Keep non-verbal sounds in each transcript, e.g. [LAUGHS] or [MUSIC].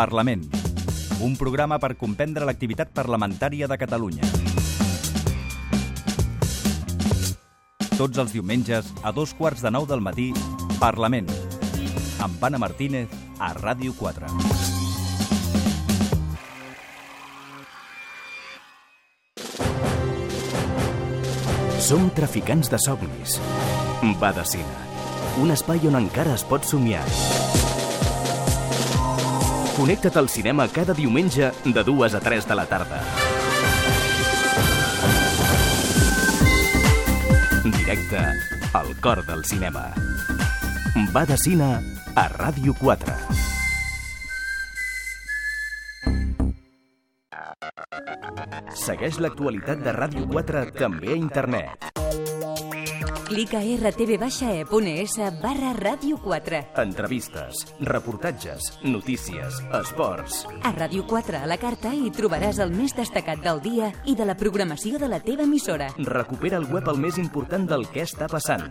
Parlament. Un programa per comprendre l'activitat parlamentària de Catalunya. Tots els diumenges, a dos quarts de nou del matí, Parlament. Amb Anna Martínez, a Ràdio 4. Som traficants de somnis. Badacina. Un espai on encara es pot somiar. Connecta't al cinema cada diumenge de 2 a 3 de la tarda. Directe al cor del cinema. Badacina a Ràdio 4. Segueix l'actualitat de Ràdio 4 també a internet. Clica a rtv-e.es barra ràdio 4. Entrevistes, reportatges, notícies, esports. A Ràdio 4 a la carta hi trobaràs el més destacat del dia i de la programació de la teva emissora. Recupera al web el més important del que està passant.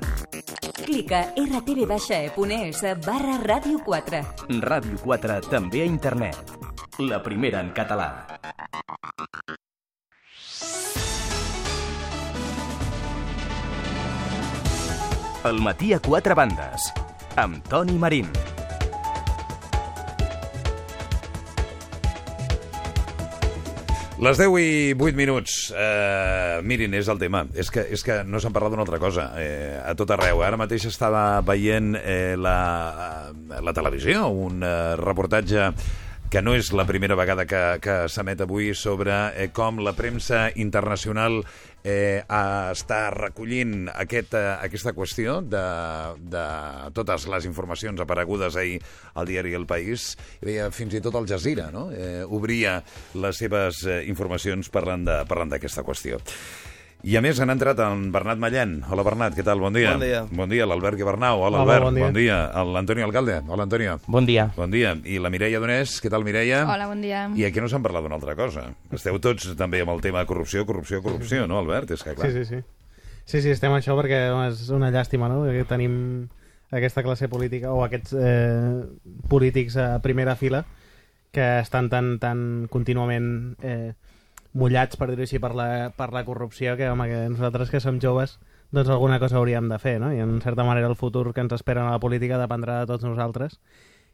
Clica a rtv-e.es barra ràdio 4. Ràdio 4 també a internet. La primera en català. El matí a quatre bandes, amb Toni Marín. Les 10 i 8 minuts. Uh, mirin, és el tema. És que, és que no s'han parlat d'una altra cosa. Eh, a tot arreu. Ara mateix estava veient eh, la, la televisió, un eh, reportatge que no és la primera vegada que, que s'emet avui sobre eh, com la premsa internacional eh, està recollint aquest, eh, aquesta qüestió de, de totes les informacions aparegudes ahir al diari El País. Hi havia fins i tot el Jazeera, no? Eh, obria les seves eh, informacions parlant d'aquesta qüestió. I a més han entrat en Bernat Mallen. Hola Bernat, què tal? Bon dia. Bon dia. Bon dia, l'Albert Guibernau. Hola, Hola, Albert. bon dia. Bon dia. L'Antonio Alcalde. Hola Antonio. Bon dia. Bon dia. I la Mireia Donés. Què tal, Mireia? Hola, bon dia. I aquí no s'han parlat d'una altra cosa. Esteu tots també amb el tema de corrupció, corrupció, corrupció, no, Albert? És que, clar... Sí, sí, sí. Sí, sí, estem això perquè és una llàstima, no? Que tenim aquesta classe política o aquests eh, polítics a primera fila que estan tan, tan contínuament eh, mullats, per dir-ho així, per la, per la corrupció que, home, que nosaltres que som joves doncs alguna cosa hauríem de fer, no? I en certa manera el futur que ens espera a la política dependrà de tots nosaltres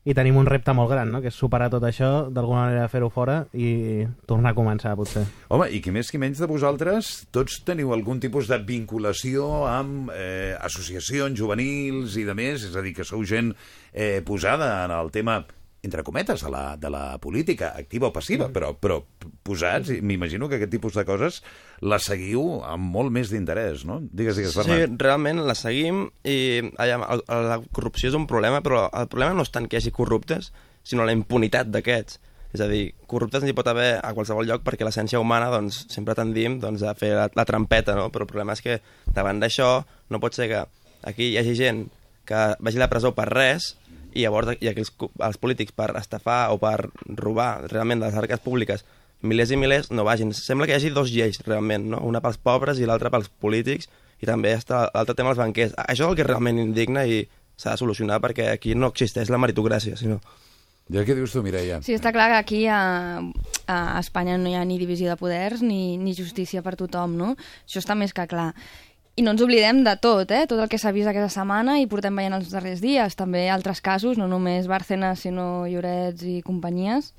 i tenim un repte molt gran, no? que és superar tot això, d'alguna manera fer-ho fora i tornar a començar, potser. Home, i qui més qui menys de vosaltres, tots teniu algun tipus de vinculació amb eh, associacions juvenils i de més, és a dir, que sou gent eh, posada en el tema entre cometes, de la, de la política, activa o passiva, però, però posats, i m'imagino que aquest tipus de coses les seguiu amb molt més d'interès, no? Digues, digues, Sí, Bernat. realment la seguim i allà, la corrupció és un problema, però el problema no és tant que hi hagi corruptes, sinó la impunitat d'aquests. És a dir, corruptes n'hi pot haver a qualsevol lloc perquè l'essència humana doncs, sempre tendim doncs, a fer la, la trampeta, no? però el problema és que davant d'això no pot ser que aquí hi hagi gent que vagi a la presó per res i llavors i aquells, els polítics per estafar o per robar realment de les arques públiques milers i milers no vagin. Sembla que hi hagi dos lleis realment, no? una pels pobres i l'altra pels polítics i també està l'altre tema dels banquers. Això és el que realment indigna i s'ha de solucionar perquè aquí no existeix la meritocràcia, sinó... I què dius tu, Mireia? Sí, està clar que aquí a, a Espanya no hi ha ni divisió de poders ni, ni justícia per tothom, no? Això està més que clar. I no ens oblidem de tot, eh? Tot el que s'ha vist aquesta setmana i portem veient els darrers dies. També altres casos, no només Bárcenas, sinó Llorets i companyies.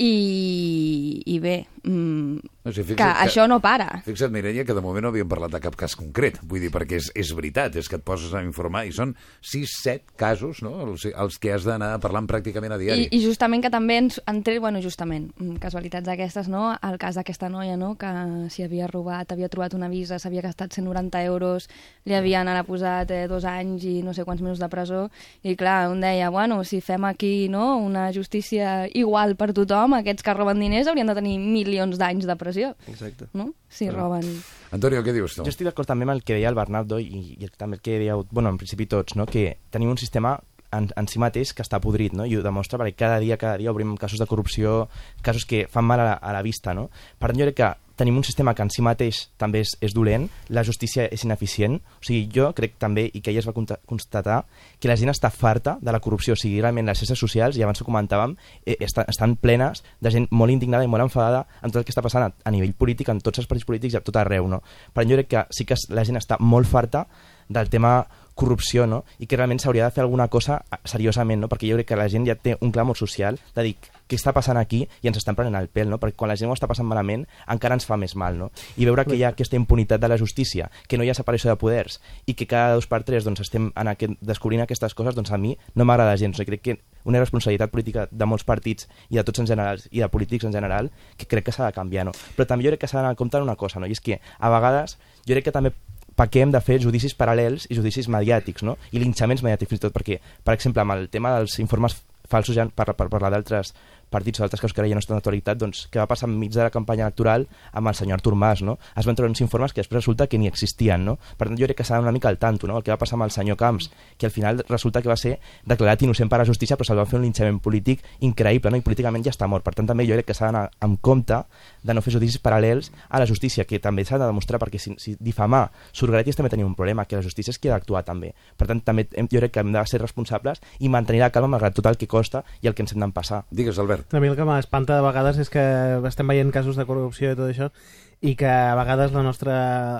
I, i bé, mm, No, si que, que- això no para. Fixa't, Mireia, que de moment no havíem parlat de cap cas concret. Vull dir, perquè és, és veritat, és que et poses a informar i són 6-7 casos, no?, els, els que has d'anar parlant pràcticament a diari. I, I justament que també ens han tret, bueno, justament, mm, casualitats d'aquestes, no? El cas d'aquesta noia, no?, que s'hi havia robat, havia trobat una visa, s'havia gastat 190 euros, li havien ara posat eh, dos anys i no sé quants mesos de presó, i clar, un deia, bueno, si fem aquí, no?, una justícia igual per tothom, aquests que roben diners haurien de tenir milions d'anys de pressió, Exacte. no?, si roben... Antonio, què dius tu? Jo estic d'acord també amb el que deia el Bernardo i, i també el que dieu, bueno, en principi tots, no? que tenim un sistema en, en si mateix que està podrit, no? i ho demostra perquè cada dia, cada dia obrim casos de corrupció, casos que fan mal a la, a la vista. No? Per tant, jo crec que tenim un sistema que en si mateix també és, és dolent, la justícia és ineficient, o sigui, jo crec també, i que ella es va constatar, que la gent està farta de la corrupció, o sigui, realment les xarxes socials, i abans ho comentàvem, eh, estan, estan plenes de gent molt indignada i molt enfadada amb tot el que està passant a, a nivell polític, en tots els partits polítics i a tot arreu, no? Per tant, jo crec que sí que la gent està molt farta del tema corrupció, no? I que realment s'hauria de fer alguna cosa seriosament, no? Perquè jo crec que la gent ja té un clamor social de dir què està passant aquí i ens estan prenent el pèl, no? Perquè quan la gent ho està passant malament encara ens fa més mal, no? I veure que hi ha aquesta impunitat de la justícia, que no hi ha separació de poders i que cada dos per tres doncs, estem en aquest, descobrint aquestes coses, doncs a mi no m'agrada gens. No? I crec que una responsabilitat política de molts partits i de tots en general, i de polítics en general, que crec que s'ha de canviar, no? Però també jo crec que s'ha d'anar a compte una cosa, no? I és que a vegades jo crec que també pequem de fer judicis paral·lels i judicis mediàtics, no? I linxaments mediàtics fins i tot, perquè, per exemple, amb el tema dels informes falsos ja per, per parlar d'altres partits o d'altres casos que ara ja no estan d'actualitat, doncs què va passar enmig de la campanya electoral amb el senyor Artur Mas, no? Es van trobar uns informes que després resulta que ni existien, no? Per tant, jo crec que s'ha una mica al tanto, no? El que va passar amb el senyor Camps, que al final resulta que va ser declarat innocent per la justícia, però se'l va fer un linxament polític increïble, no? I políticament ja està mort. Per tant, també jo crec que s'ha d'anar amb compte de no fer judicis paral·lels a la justícia, que també s'ha de demostrar, perquè si, si difamar surregaties també tenim un problema, que la justícia és qui ha d'actuar també. Per tant, també hem, jo crec que hem de ser responsables i mantenir la calma malgrat tot el que costa i el que ens hem d'empassar. Digues, Albert. A mi el que m'espanta de vegades és que estem veient casos de corrupció i tot això i que a vegades la nostra,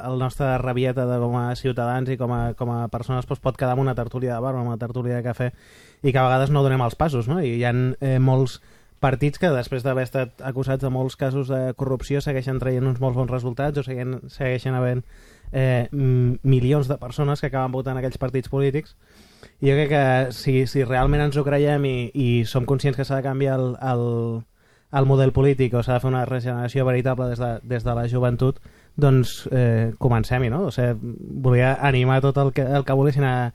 el nostre rabieta de com a ciutadans i com a, com a persones doncs, pot quedar amb una tertúlia de bar o amb una tertúlia de cafè i que a vegades no donem els passos, no? I hi ha eh, molts partits que després d'haver estat acusats de molts casos de corrupció segueixen traient uns molt bons resultats o segueixen, segueixen havent eh, milions de persones que acaben votant aquells partits polítics i jo crec que si, si realment ens ho creiem i, i som conscients que s'ha de canviar el, el, el model polític o s'ha de fer una regeneració veritable des de, des de la joventut, doncs eh, comencem-hi, no? O sigui, volia animar tot el que, el que volguessin a,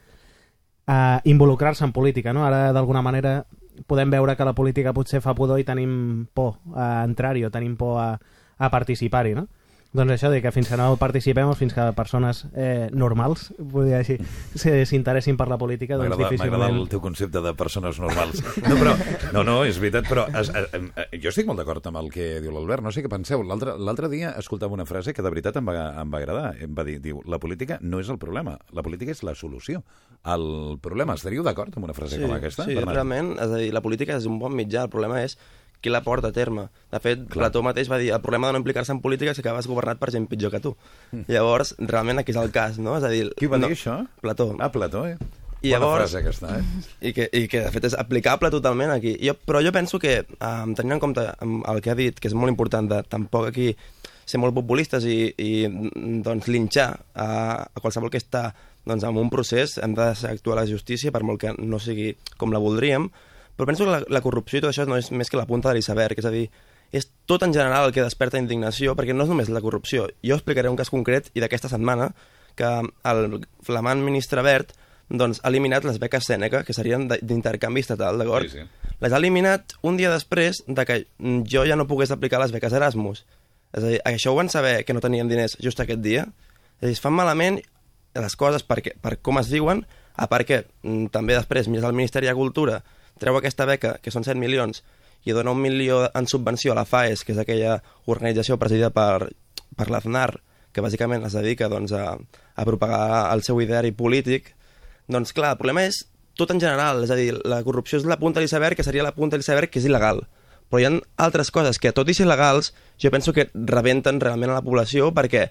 a involucrar-se en política, no? Ara, d'alguna manera, podem veure que la política potser fa pudor i tenim por a entrar-hi o tenim por a, a participar-hi, no? Doncs això, de que fins que no participem o fins que persones eh, normals, podria dir així, [LAUGHS] se- s'interessin per la política, doncs M'agrada m'agrada difícilment... el teu concepte de persones normals. No, però, no, no, és veritat, però es, eh, eh, jo estic molt d'acord amb el que diu l'Albert. No sé què penseu. L'altre dia escoltava una frase que de veritat em va, em va agradar. Em va dir, diu, la política no és el problema, la política és la solució al problema. Estaríeu d'acord amb una frase com aquesta? Sí, Bernat? realment, és a dir, la política és un bon mitjà, el problema és qui la porta a terme. De fet, Clar. Plató mateix va dir el problema de no implicar-se en política és que acabes governat per gent pitjor que tu. Llavors, realment aquí és el cas, no? És a dir, Mm. Qui va no, dir això? Plató. Ah, Plató, eh? I Bona llavors- frase aquesta, eh? I que, I que, de fet, és aplicable totalment aquí. Jo, però jo penso que, um, tenint en compte el que ha dit, que és molt important, de tampoc aquí ser molt populistes i, i mm, doncs, linxar a, a qualsevol que està doncs, en un procés, hem de actuar la justícia per molt que no sigui com la voldríem, però penso que la, la corrupció i tot això no és més que la punta de l'iceberg, és a dir, és tot en general el que desperta indignació, perquè no és només la corrupció. Jo explicaré un cas concret i d'aquesta setmana que el flamant ministre Bert doncs, ha eliminat les beques Sèneca, que serien d'intercanvi estatal, d'acord? Sí, sí. Les ha eliminat un dia després de que jo ja no pogués aplicar les beques Erasmus. És a dir, això ho van saber que no tenien diners just aquest dia? És a dir, es fan malament les coses perquè, per com es diuen, a part que mm, també després, més el Ministeri de Cultura treu aquesta beca, que són 7 milions, i dona un milió en subvenció a la FAES, que és aquella organització presidida per, per l'Aznar, que bàsicament es dedica doncs, a, a propagar el seu ideari polític, doncs clar, el problema és tot en general, és a dir, la corrupció és la punta de l'iceberg, que seria la punta de l'iceberg que és il·legal. Però hi ha altres coses que, tot i ser il·legals, jo penso que rebenten realment a la població perquè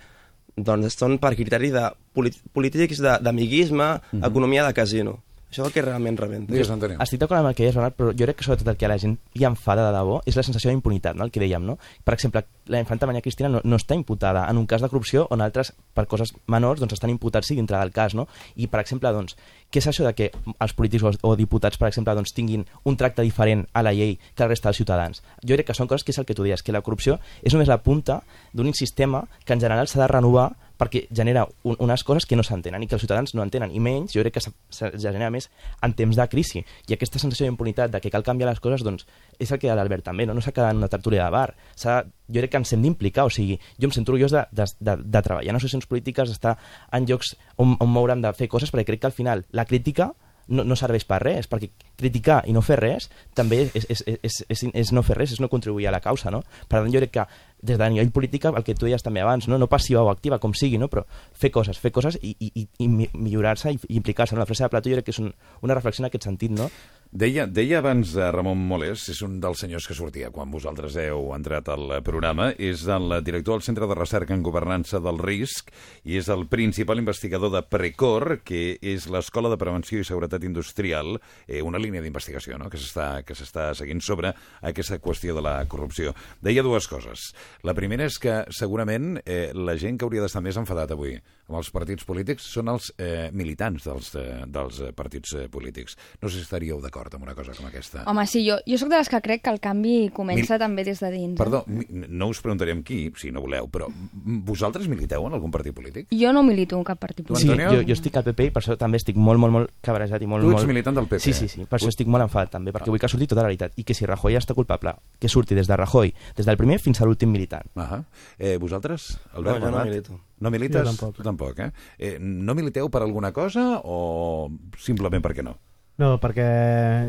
doncs, són per criteri de polí- polítics d'amiguisme, uh -huh. economia de casino. Això és el que realment rebenta. Digues, Antonio. Estic d'acord amb el que deies, Bernat, però jo crec que sobretot el que a la gent hi enfada de debò és la sensació d'impunitat, no? el que dèiem, no? Per exemple, la infanta Maria Cristina no, no està imputada en un cas de corrupció on altres, per coses menors, doncs estan imputats sí dintre del cas, no? I, per exemple, doncs, què és això de que els polítics o, o diputats, per exemple, doncs, tinguin un tracte diferent a la llei que el resta dels ciutadans? Jo crec que són coses que és el que tu deies, que la corrupció és només la punta d'un sistema que en general s'ha de renovar perquè genera un, unes coses que no s'entenen i que els ciutadans no entenen, i menys, jo crec que se, genera més en temps de crisi. I aquesta sensació d'impunitat de que cal canviar les coses, doncs, és el que ha l'Albert també, no, no s'ha quedat en una tertúlia de bar. Jo crec que ens hem d'implicar, o sigui, jo em sento orgullós de, de, de, de treballar en associacions polítiques, d'estar en llocs on, on m'haurem de fer coses, perquè crec que al final la crítica no, no serveix per res, perquè criticar i no fer res també és, és, és, és, és no fer res, és no contribuir a la causa, no? Per tant, jo crec que des de nivell polític, el que tu deies també abans, no, no passiva o activa, com sigui, no? però fer coses, fer coses i, i, i- i mi- millorar-se i, i implicar-se. No? La frase de Plató jo crec que és un, una reflexió en aquest sentit, no? Deia, deia abans eh, Ramon Molés, és un dels senyors que sortia quan vosaltres heu entrat al programa, és el director del Centre de Recerca en Governança del Risc i és el principal investigador de Precor, que és l'Escola de Prevenció i Seguretat Industrial, eh, una línia d'investigació no? que s'està seguint sobre aquesta qüestió de la corrupció. Deia dues coses. La primera és que segurament eh, la gent que hauria d'estar més enfadat avui amb els partits polítics són els eh, militants dels, eh, dels eh, partits eh, polítics. No sé si estaríeu d'acord amb una cosa com aquesta. Home, sí, jo, jo sóc de les que crec que el canvi comença Mil- també des de dins. eh? Perdó, mi- no us preguntarem qui, si no voleu, però vosaltres militeu en algun partit polític? Jo no milito en cap partit Sí, polític. Antonio? jo, jo estic al PP i per això també estic molt, molt, molt cabrejat i molt... Tu ets molt... militant del PP. Sí, sí, sí, per això estic molt enfadat també, perquè vull que surti tota la veritat i que si Rajoy està culpable, que surti des de Rajoy, des del primer fins a l'últim militant. Ah eh, vosaltres, Albert? No, jo no milito. No milites? Jo tampoc. Tu tampoc, eh? eh? No militeu per alguna cosa o simplement perquè no? No, perquè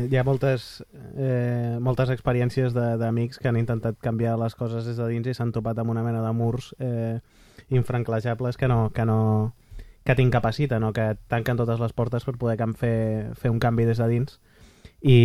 hi ha moltes, eh, moltes experiències de- d'amics que han intentat canviar les coses des de dins i s'han topat amb una mena de murs eh, infranclajables que no, que no que t'incapaciten o que tanquen totes les portes per poder fer, fer un canvi des de dins i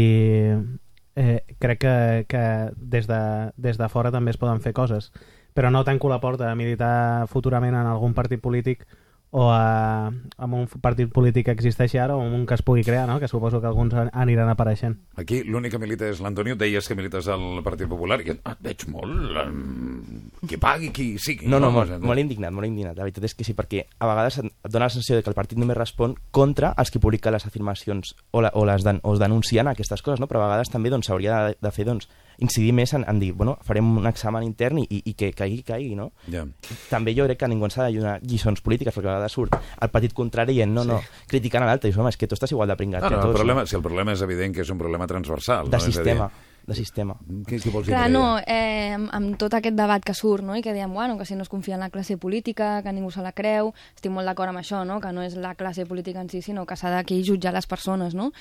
eh, crec que, que des, de, des de fora també es poden fer coses però no tanco la porta a militar futurament en algun partit polític o a, amb un partit polític que existeixi ara o un que es pugui crear, no? que suposo que alguns an- aniran apareixent. Aquí l'únic que milita és l'Antonio. Deies que milites al Partit Popular i et, et veig molt... Um, qui pagui, qui sigui. No, no, O molt, sigui, molt indignat, molt indignat. La veritat és que sí, perquè a vegades et dona la sensació de que el partit només respon contra els que publiquen les afirmacions o, la, o, les den, o es denuncien aquestes coses, no? però a vegades també doncs, s'hauria de, de fer doncs, incidir més en, en dir, bueno, farem un examen intern i, i, i que caigui, caigui, no? Ja. També jo crec que ningú ens ha de donar lliçons polítiques, perquè a vegades surt el partit contrari dient, no, no, criticant a l'altre, i dius, home, és que tu estàs igual de pringat No, que no, el tots. problema, si el problema és evident que és un problema transversal. De no? Sistema, de sistema. Què, què vols dir? Clar, no, eh, amb- amb tot aquest debat que surt, no?, i que diem, bueno, que si no es confia en la classe política, que ningú se la creu, estic molt d'acord amb això, no?, que no és la classe política en si, sinó que s'ha d'aquí jutjar les persones, no?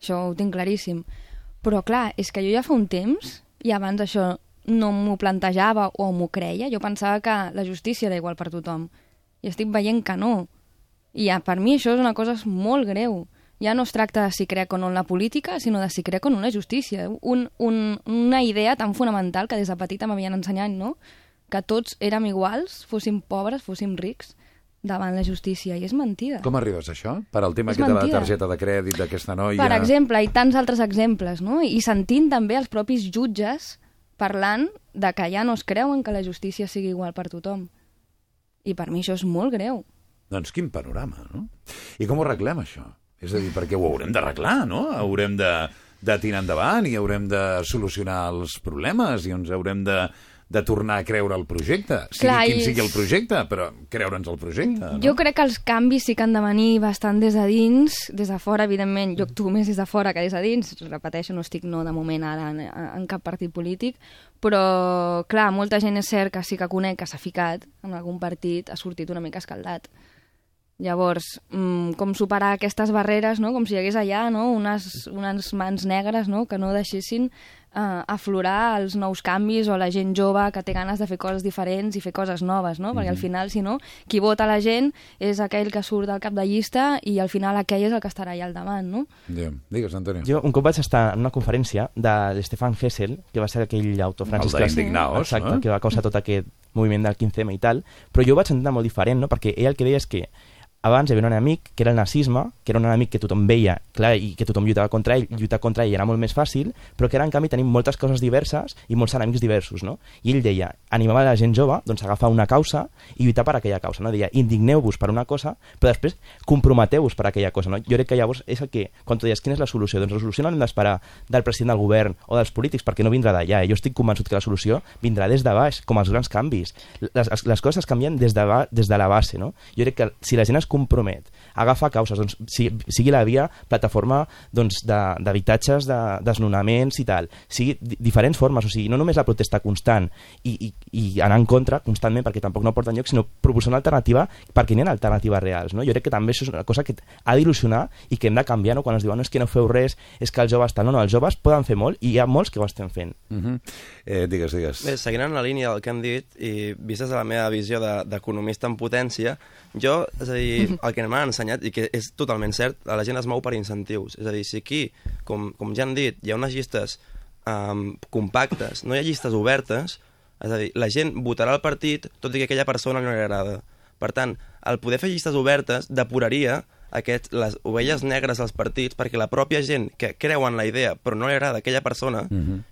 Això ho tinc claríssim. Però, clar, és que jo ja fa un temps, i abans això no m'ho plantejava o m'ho creia, jo pensava que la justícia era igual per tothom. I estic veient que no. I ja, per mi això és una cosa molt greu. Ja no es tracta de si crec o no en la política, sinó de si crec o no en la justícia. Un, un, una idea tan fonamental que des de petita m'havien ensenyat, no? Que tots érem iguals, fóssim pobres, fóssim rics, davant la justícia. I és mentida. Com arribes a això? Per al tema És aquest de la targeta de crèdit d'aquesta noia... Per exemple, i tants altres exemples, no? I sentint també els propis jutges parlant de que ja no es creuen que la justícia sigui igual per tothom. I per mi això és molt greu. Doncs quin panorama, no? I com ho arreglem, això? És a dir, perquè ho haurem d'arreglar, no? Haurem de, de tirar endavant i haurem de solucionar els problemes i ens haurem de, de tornar a creure el projecte. Sigui Clar, quin i- sigui el projecte, però creure'ns el projecte, no? Jo crec que els canvis sí que han de venir bastant des de dins, des de fora, evidentment, jo actuo més des de fora que des de dins, repeteixo, no estic no de moment ara en, en cap partit polític, però, clar, molta gent és cert que sí que conec que s'ha ficat en algun partit, ha sortit una mica escaldat. Llavors, mm, com superar aquestes barreres, no? com si hi hagués allà no? unes, unes mans negres no? que no deixessin uh, aflorar els nous canvis o la gent jove que té ganes de fer coses diferents i fer coses noves, no? perquè al final, si no, qui vota la gent és aquell que surt del cap de llista i al final aquell és el que estarà allà al davant. No? Ja. Digues, Antonio. Jo un cop vaig estar en una conferència de l'Stefan Hessel, que va ser aquell autor francès que, exacte, no? que va causar tot aquest moviment del 15M i tal, però jo ho vaig entendre molt diferent, no? perquè ell el que deia és que abans hi havia un enemic que era el nazisme, que era un enemic que tothom veia, clar, i que tothom lluitava contra ell, lluitar contra ell era molt més fàcil, però que ara, en canvi, tenim moltes coses diverses i molts enemics diversos, no? I ell deia, animava la gent jove doncs, a agafar una causa i lluitar per aquella causa, no? Deia, indigneu-vos per una cosa, però després comprometeu-vos per aquella cosa, no? Jo crec que llavors és el que, quan tu deies, quina és la solució? Doncs la solució no l'hem d'esperar del president del govern o dels polítics, perquè no vindrà d'allà. Jo estic convençut que la solució vindrà des de baix, com els grans canvis. Les, les coses es canvien des de, ba- des de la base, no? Jo crec que si la gent es compromet a agafar causes, doncs, sigui, sigui la via plataforma doncs, de- d'habitatges, de, desnonaments i tal, sigui di diferents formes, o sigui, no només la protesta constant i, i, i anar en contra constantment perquè tampoc no porta enlloc, sinó proposar una alternativa perquè n'hi ha alternatives reals. No? Jo crec que també això és una cosa que ha d'il·lusionar i que hem de canviar no? quan ens diuen no, és que no feu res, és que els joves tal. No, no, els joves poden fer molt i hi ha molts que ho estem fent. Uh -huh. eh, digues, digues. Bé, seguint en la línia del que hem dit i vist des de la meva visió de- d'economista en potència, jo, és a dir, [LAUGHS] el que m'han ensenyat, i que és totalment cert, la gent es mou per incentius. És a dir, si aquí, com, com ja han dit, hi ha unes llistes um, compactes, no hi ha llistes obertes, és a dir, la gent votarà el partit tot i que aquella persona no li agrada. Per tant, el poder fer llistes obertes depuraria aquest, les ovelles negres als partits perquè la pròpia gent que creu en la idea però no li agrada aquella persona,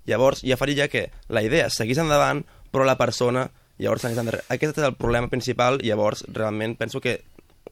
llavors ja faria que la idea seguís endavant però la persona llavors s'anés endarrere. Aquest és el problema principal i llavors realment penso que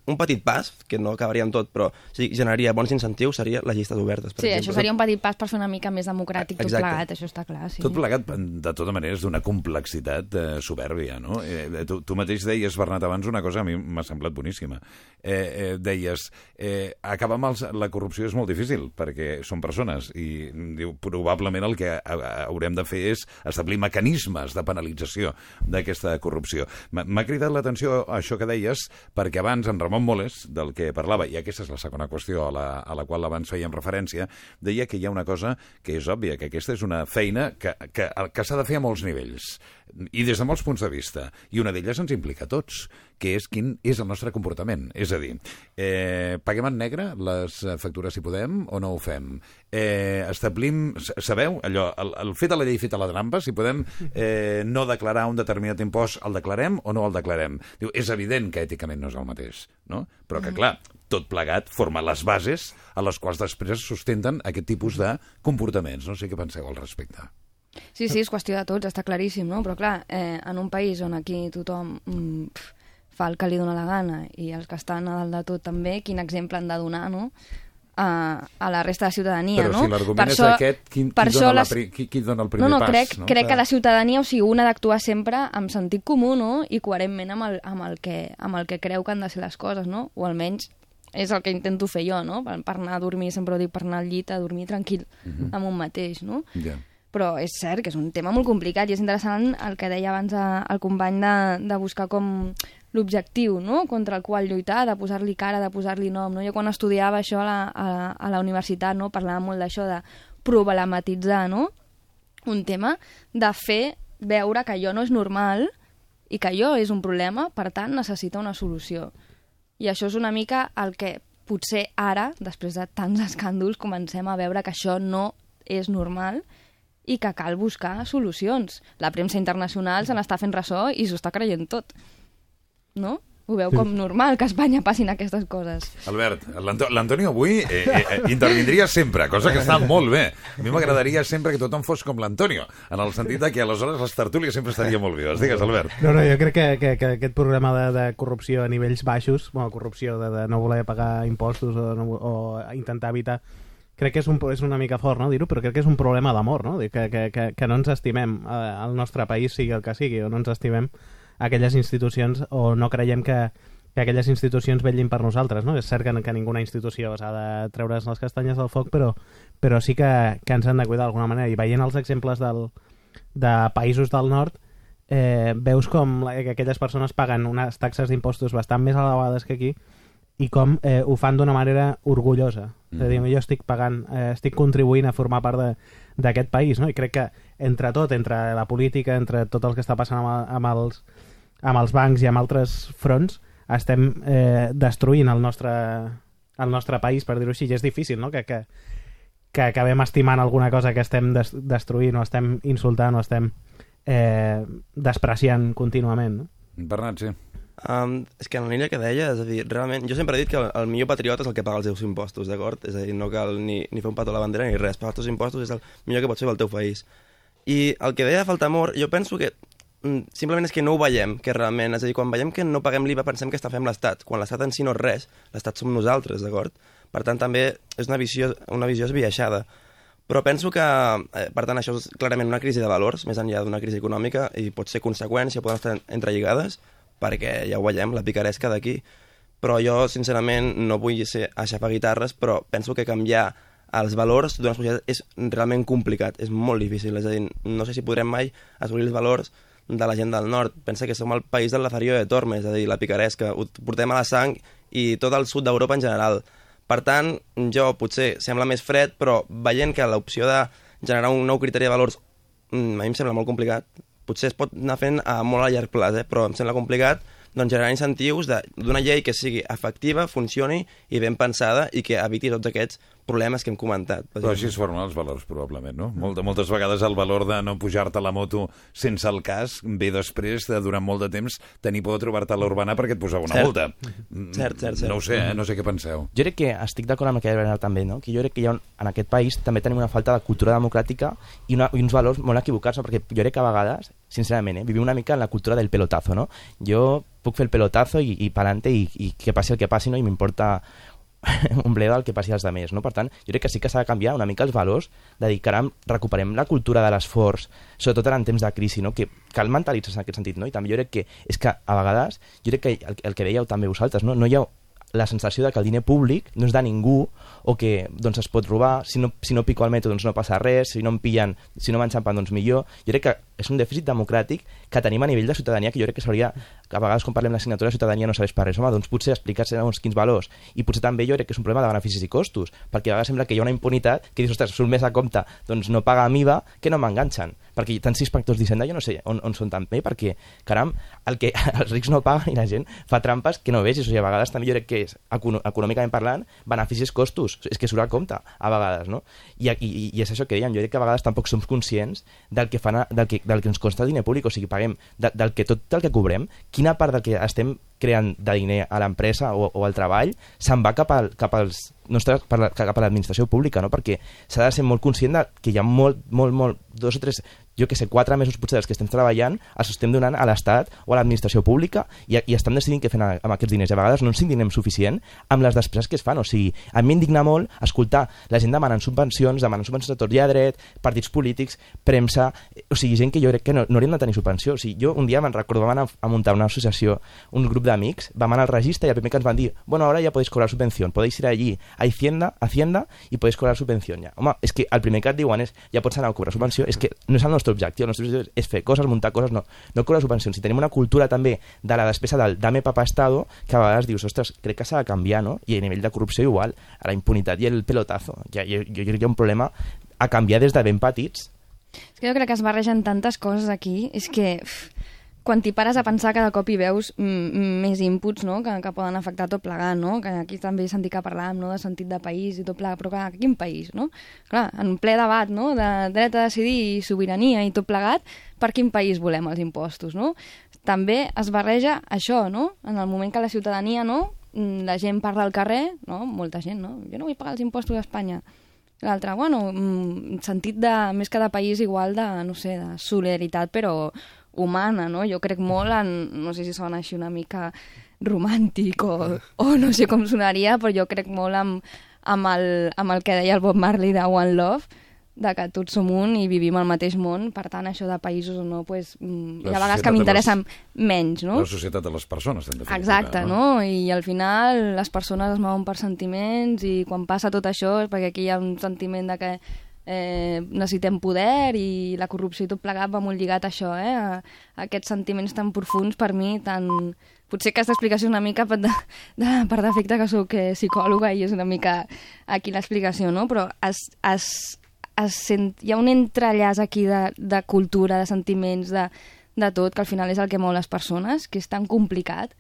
un petit pas, que no acabaria amb tot, però si generaria bons incentius, seria les llistes obertes. Per Sí, exemple. això seria un petit pas per fer una mica més democràtic tot Exacte. plegat, això està clar, sí. Tot plegat, de tota manera, és d'una complexitat eh, soberbia, no? Eh, tu, tu mateix deies, Bernat, abans una cosa a mi m'ha semblat boníssima. Eh, eh, deies, eh, acabar amb els, la corrupció és molt difícil, perquè són persones, i diu, probablement el que ha- ha- haurem de fer és establir mecanismes de penalització d'aquesta corrupció. M'ha m'ha cridat l'atenció això que deies, perquè abans en Ramon Moles, del que parlava, i aquesta és la segona qüestió a la, a la qual abans fèiem referència, deia que hi ha una cosa que és òbvia, que aquesta és una feina que, que, que s'ha de fer a molts nivells i des de molts punts de vista. I una d'elles ens implica a tots, que és quin és el nostre comportament. És a dir, eh, paguem en negre les factures si podem o no ho fem? Eh, establim, sabeu, allò, el, el fet de la llei feta la trampa, si podem eh, no declarar un determinat impost, el declarem o no el declarem? Diu, és evident que èticament no és el mateix, no? Però que, clar, tot plegat forma les bases a les quals després es sustenten aquest tipus de comportaments. No sé què penseu al respecte. Sí, sí, és qüestió de tots, està claríssim, no? Però clar, eh, en un país on aquí tothom mm, pf, fa el que li dóna la gana i els que estan a dalt de tot també, quin exemple han de donar, no? A, a la resta de la ciutadania, Però no? si l'argument és aquest, qui, per qui, això dona la, les- pri- qui, qui dona el primer no, no, pas? crec, no? crec que la ciutadania, o sigui, una d'actuar sempre amb sentit comú, no?, i coherentment amb el, amb, el que, amb el que creu que han de ser les coses, no? O almenys és el que intento fer jo, no? Per, per anar a dormir, sempre ho dic, per anar al llit a dormir tranquil Mhm. amb un mateix, no? Ja. Però és cert que és un tema molt complicat i és interessant el que deia abans eh, el company de, de buscar com l'objectiu no? contra el qual lluitar, de posar-li cara, de posar-li nom. No? Jo quan estudiava això a la, a la, a la universitat no? parlava molt d'això, de problematitzar no? un tema, de fer veure que allò no és normal i que allò és un problema, per tant necessita una solució. I això és una mica el que potser ara, després de tants escàndols, comencem a veure que això no és normal i que cal buscar solucions. La premsa internacional se n'està fent ressò i s'ho està creient tot. No? Ho veu com normal que a Espanya passin aquestes coses. Albert, l'Anto- l'Antonio avui eh, eh, intervindria sempre, cosa que està molt bé. A mi m'agradaria sempre que tothom fos com l'Antonio, en el sentit de que aleshores les tertúlies sempre estarien molt vives. Digues, Albert. No, no, jo crec que, que, que aquest programa de, de corrupció a nivells baixos, bueno, corrupció de, de no voler pagar impostos o, no, o intentar evitar crec que és, un, és una mica fort no, dir-ho, però crec que és un problema d'amor, no? Que, que, que, que no ens estimem eh, al nostre país, sigui el que sigui, o no ens estimem aquelles institucions o no creiem que, que aquelles institucions vetllin per nosaltres, no? És cert que, que ninguna institució s'ha de treure's les castanyes del foc, però, però sí que, que ens han de cuidar d'alguna manera. I veient els exemples del, de països del nord, eh, veus com que aquelles persones paguen unes taxes d'impostos bastant més elevades que aquí i com eh, ho fan d'una manera orgullosa. Mm. És a dir, jo estic pagant, eh, estic contribuint a formar part de- d'aquest país, no? I crec que entre tot, entre la política, entre tot el que està passant amb, amb, els, amb els bancs i amb altres fronts, estem eh, destruint el nostre, el nostre país, per dir-ho així, i és difícil, no?, que, que, que acabem estimant alguna cosa que estem des destruint o estem insultant o estem eh, despreciant contínuament, no? Bernat, sí. Um, és que en la línia que deia, és a dir, realment, jo sempre he dit que el, el millor patriota és el que paga els seus impostos, d'acord? És a dir, no cal ni, ni fer un petó a la bandera ni res, pagar els teus impostos és el millor que pots fer pel teu país. I el que deia de falta amor, jo penso que mm, simplement és que no ho veiem, que realment, és a dir, quan veiem que no paguem l'IVA pensem que està fent l'Estat, quan l'Estat en si no és res, l'Estat som nosaltres, d'acord? Per tant, també és una visió, una visió esbiaixada. Però penso que, eh, per tant, això és clarament una crisi de valors, més enllà d'una crisi econòmica, i pot ser conseqüència, poden estar entrelligades, perquè ja ho veiem, la picaresca d'aquí. però jo, sincerament, no vull ser aixafar guitarres, però penso que canviar els valors d'una societat és realment complicat, és molt difícil, és a dir, no sé si podrem mai assolir els valors de la gent del nord. Pensa que som el país del Lazarillo de Tormes, és a dir, la picaresca, ho portem a la sang i tot el sud d'Europa en general. Per tant, jo potser sembla més fred, però veient que l'opció de generar un nou criteri de valors mm, a mi em sembla molt complicat. Potser es pot anar fent a molt a llarg plaç, eh? però em sembla complicat doncs, generar incentius de- d'una llei que sigui efectiva, funcioni i ben pensada i que eviti tots aquests problemes que hem comentat. Però així es formen els valors, probablement, no? Molt, moltes vegades el valor de no pujar-te a la moto sense el cas ve després de, durant molt de temps, tenir por de trobar-te a l'urbana perquè et posava una Cert. multa. Cert, cert, cert. No ho sé, eh? No sé què penseu. Jo crec que estic d'acord amb el que deia Bernat també, no? que jo crec que hi ha un, en aquest país també tenim una falta de cultura democràtica i, una, i uns valors molt equivocats, no? perquè jo crec que a vegades, sincerament, eh, vivim una mica en la cultura del pelotazo, no? Jo puc fer el pelotazo i, i pa'lante i, i que passi el que passi, no? i m'importa [LAUGHS] un bledo el que passi als altres, no? Per tant, jo crec que sí que s'ha de canviar una mica els valors, de dir, caram, recuperem la cultura de l'esforç, sobretot en temps de crisi, no? Que cal mentalitzar-se en aquest sentit, no? I també jo crec que és que a vegades, jo crec que el, el que dèieu també vosaltres, no? No hi ha la sensació de que el diner públic no és de ningú o que doncs, es pot robar, si no, si no pico al metro doncs no passa res, si no em pillen, si no m'enxampen doncs millor. Jo crec que és un dèficit democràtic que tenim a nivell de ciutadania que jo crec que s'hauria, a vegades quan parlem d'assignatura de ciutadania no serveix per res, home, doncs potser explicar-se uns quins valors. I potser també jo crec que és un problema de beneficis i costos, perquè a vegades sembla que hi ha una impunitat que dius, ostres, surt més a compte doncs no paga MIVA que no m'enganxen, perquè tants inspectors d'Hisenda jo no sé on, on són tan bé, perquè caram, el que [LAUGHS] els rics no paguen i la gent fa trampes que no vegis, o sigui, a vegades també jo crec que és, econòmicament parlant, beneficis costos, és que surt a compte, a vegades, no? I, i, i és això que dèiem, jo crec que a vegades tampoc som conscients del que, fan del que, del que ens costa diner públic, o sigui, paguem de, del que tot el que cobrem, quina part del que estem creant de diner a l'empresa o, o al treball se'n va cap, al, cap als nostres, per cap a l'administració pública, no? perquè s'ha de ser molt conscient de que hi ha molt, molt, molt, dos o tres, jo que sé, quatre mesos potser dels que estem treballant, els estem donant a l'Estat o a l'administració pública i, i estem decidint què fem amb aquests diners. I a vegades no ens indignem suficient amb les despeses que es fan. O sigui, a mi m'indigna molt escoltar la gent demanant subvencions, demanant subvencions de tot i a dret, partits polítics, premsa, o sigui, gent que jo crec que no, no haurien de tenir subvenció. O sigui, jo un dia me'n recordo, vam anar a muntar una associació, un grup d'amics, vam anar al registre i el primer que ens van dir, bueno, ahora ya podéis cobrar subvención, podéis ir allí a Hacienda, Hacienda i podéis cobrar subvenció ja. Home, és que el primer que et diuen és ja pots anar a cobrar subvenció, és que no és el nostre objectiu, el nostre objectiu és fer coses, muntar coses, no, no cobrar subvencions. Si tenim una cultura també de la despesa del dame papá estado, que a vegades dius, ostres, crec que s'ha de canviar, no? I a nivell de corrupció igual, a la impunitat i el pelotazo. Ja, jo, jo crec que hi ha un problema a canviar des de ben petits És que jo crec que es barregen tantes coses aquí, és que quan t'hi pares a pensar cada cop hi veus mm, més inputs no? que, que poden afectar tot plegat, no? que aquí també he sentit que parlàvem no? de sentit de país i tot plegat, però clar, quin país? No? Clar, en ple debat no? de dret a decidir i sobirania i tot plegat, per quin país volem els impostos? No? També es barreja això, no? en el moment que la ciutadania, no? Mm, la gent parla al carrer, no? molta gent, no? jo no vull pagar els impostos a Espanya, L'altre, bueno, mm, sentit de, més que de país igual de, no sé, de solidaritat, però humana, no? Jo crec molt en, no sé si sona així una mica romàntic o, o no sé com sonaria, però jo crec molt amb, amb, el, amb el que deia el Bob Marley de One Love, de que tots som un i vivim al mateix món, per tant, això de països o no, pues, mm, hi La ha vegades que de m'interessa les- menys, no? La societat de les persones, definitiva. Exacte, no? I al final les persones es mouen per sentiments i quan passa tot això és perquè aquí hi ha un sentiment de que eh, necessitem poder i la corrupció i tot plegat va molt lligat a això, eh? A, a aquests sentiments tan profuns per mi, tan... Potser aquesta explicació una mica per, de, de, per defecte que sóc eh, psicòloga i és una mica aquí l'explicació, no? Però es, es, es sent, hi ha un entrellaç aquí de, de cultura, de sentiments, de, de tot, que al final és el que mou les persones, que és tan complicat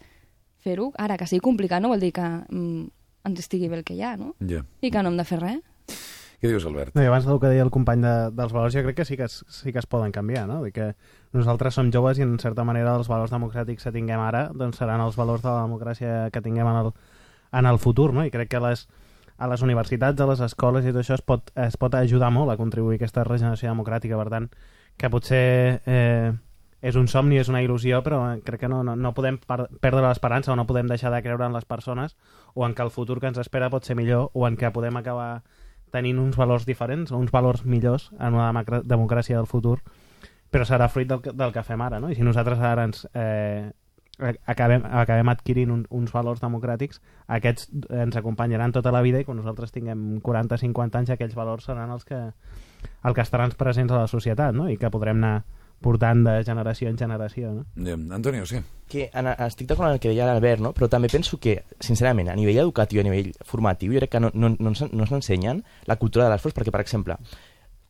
fer-ho. Ara, que sigui complicat no vol dir que mm, ens estigui bé el que hi ha, no? Ja. I que no hem de fer res. Què dius, Albert? No, abans del que deia el company de, dels valors, jo crec que sí que, sí que es poden canviar, no? Que nosaltres som joves i en certa manera els valors democràtics que tinguem ara doncs seran els valors de la democràcia que tinguem en el, en el futur, no? I crec que les, a les universitats, a les escoles i tot això es pot, es pot ajudar molt a contribuir a aquesta regeneració democràtica, per tant, que potser eh, és un somni, és una il·lusió, però eh, crec que no, no, no podem per, perdre l'esperança o no podem deixar de creure en les persones o en que el futur que ens espera pot ser millor o en que podem acabar tenint uns valors diferents, uns valors millors en una democrà- democràcia del futur, però serà fruit del, del que fem ara, no? I si nosaltres ara ens, eh, acabem, acabem adquirint un, uns valors democràtics, aquests ens acompanyaran tota la vida i quan nosaltres tinguem 40-50 anys aquells valors seran els que, el que estaran presents a la societat no? i que podrem anar portant de generació en generació. No? Eh, Antonio, sí. que en, estic d'acord amb el que deia l'Albert, no? però també penso que, sincerament, a nivell educatiu, a nivell formatiu, jo crec que no, no, no, ens, no ens ensenyen la cultura de l'esforç, perquè, per exemple,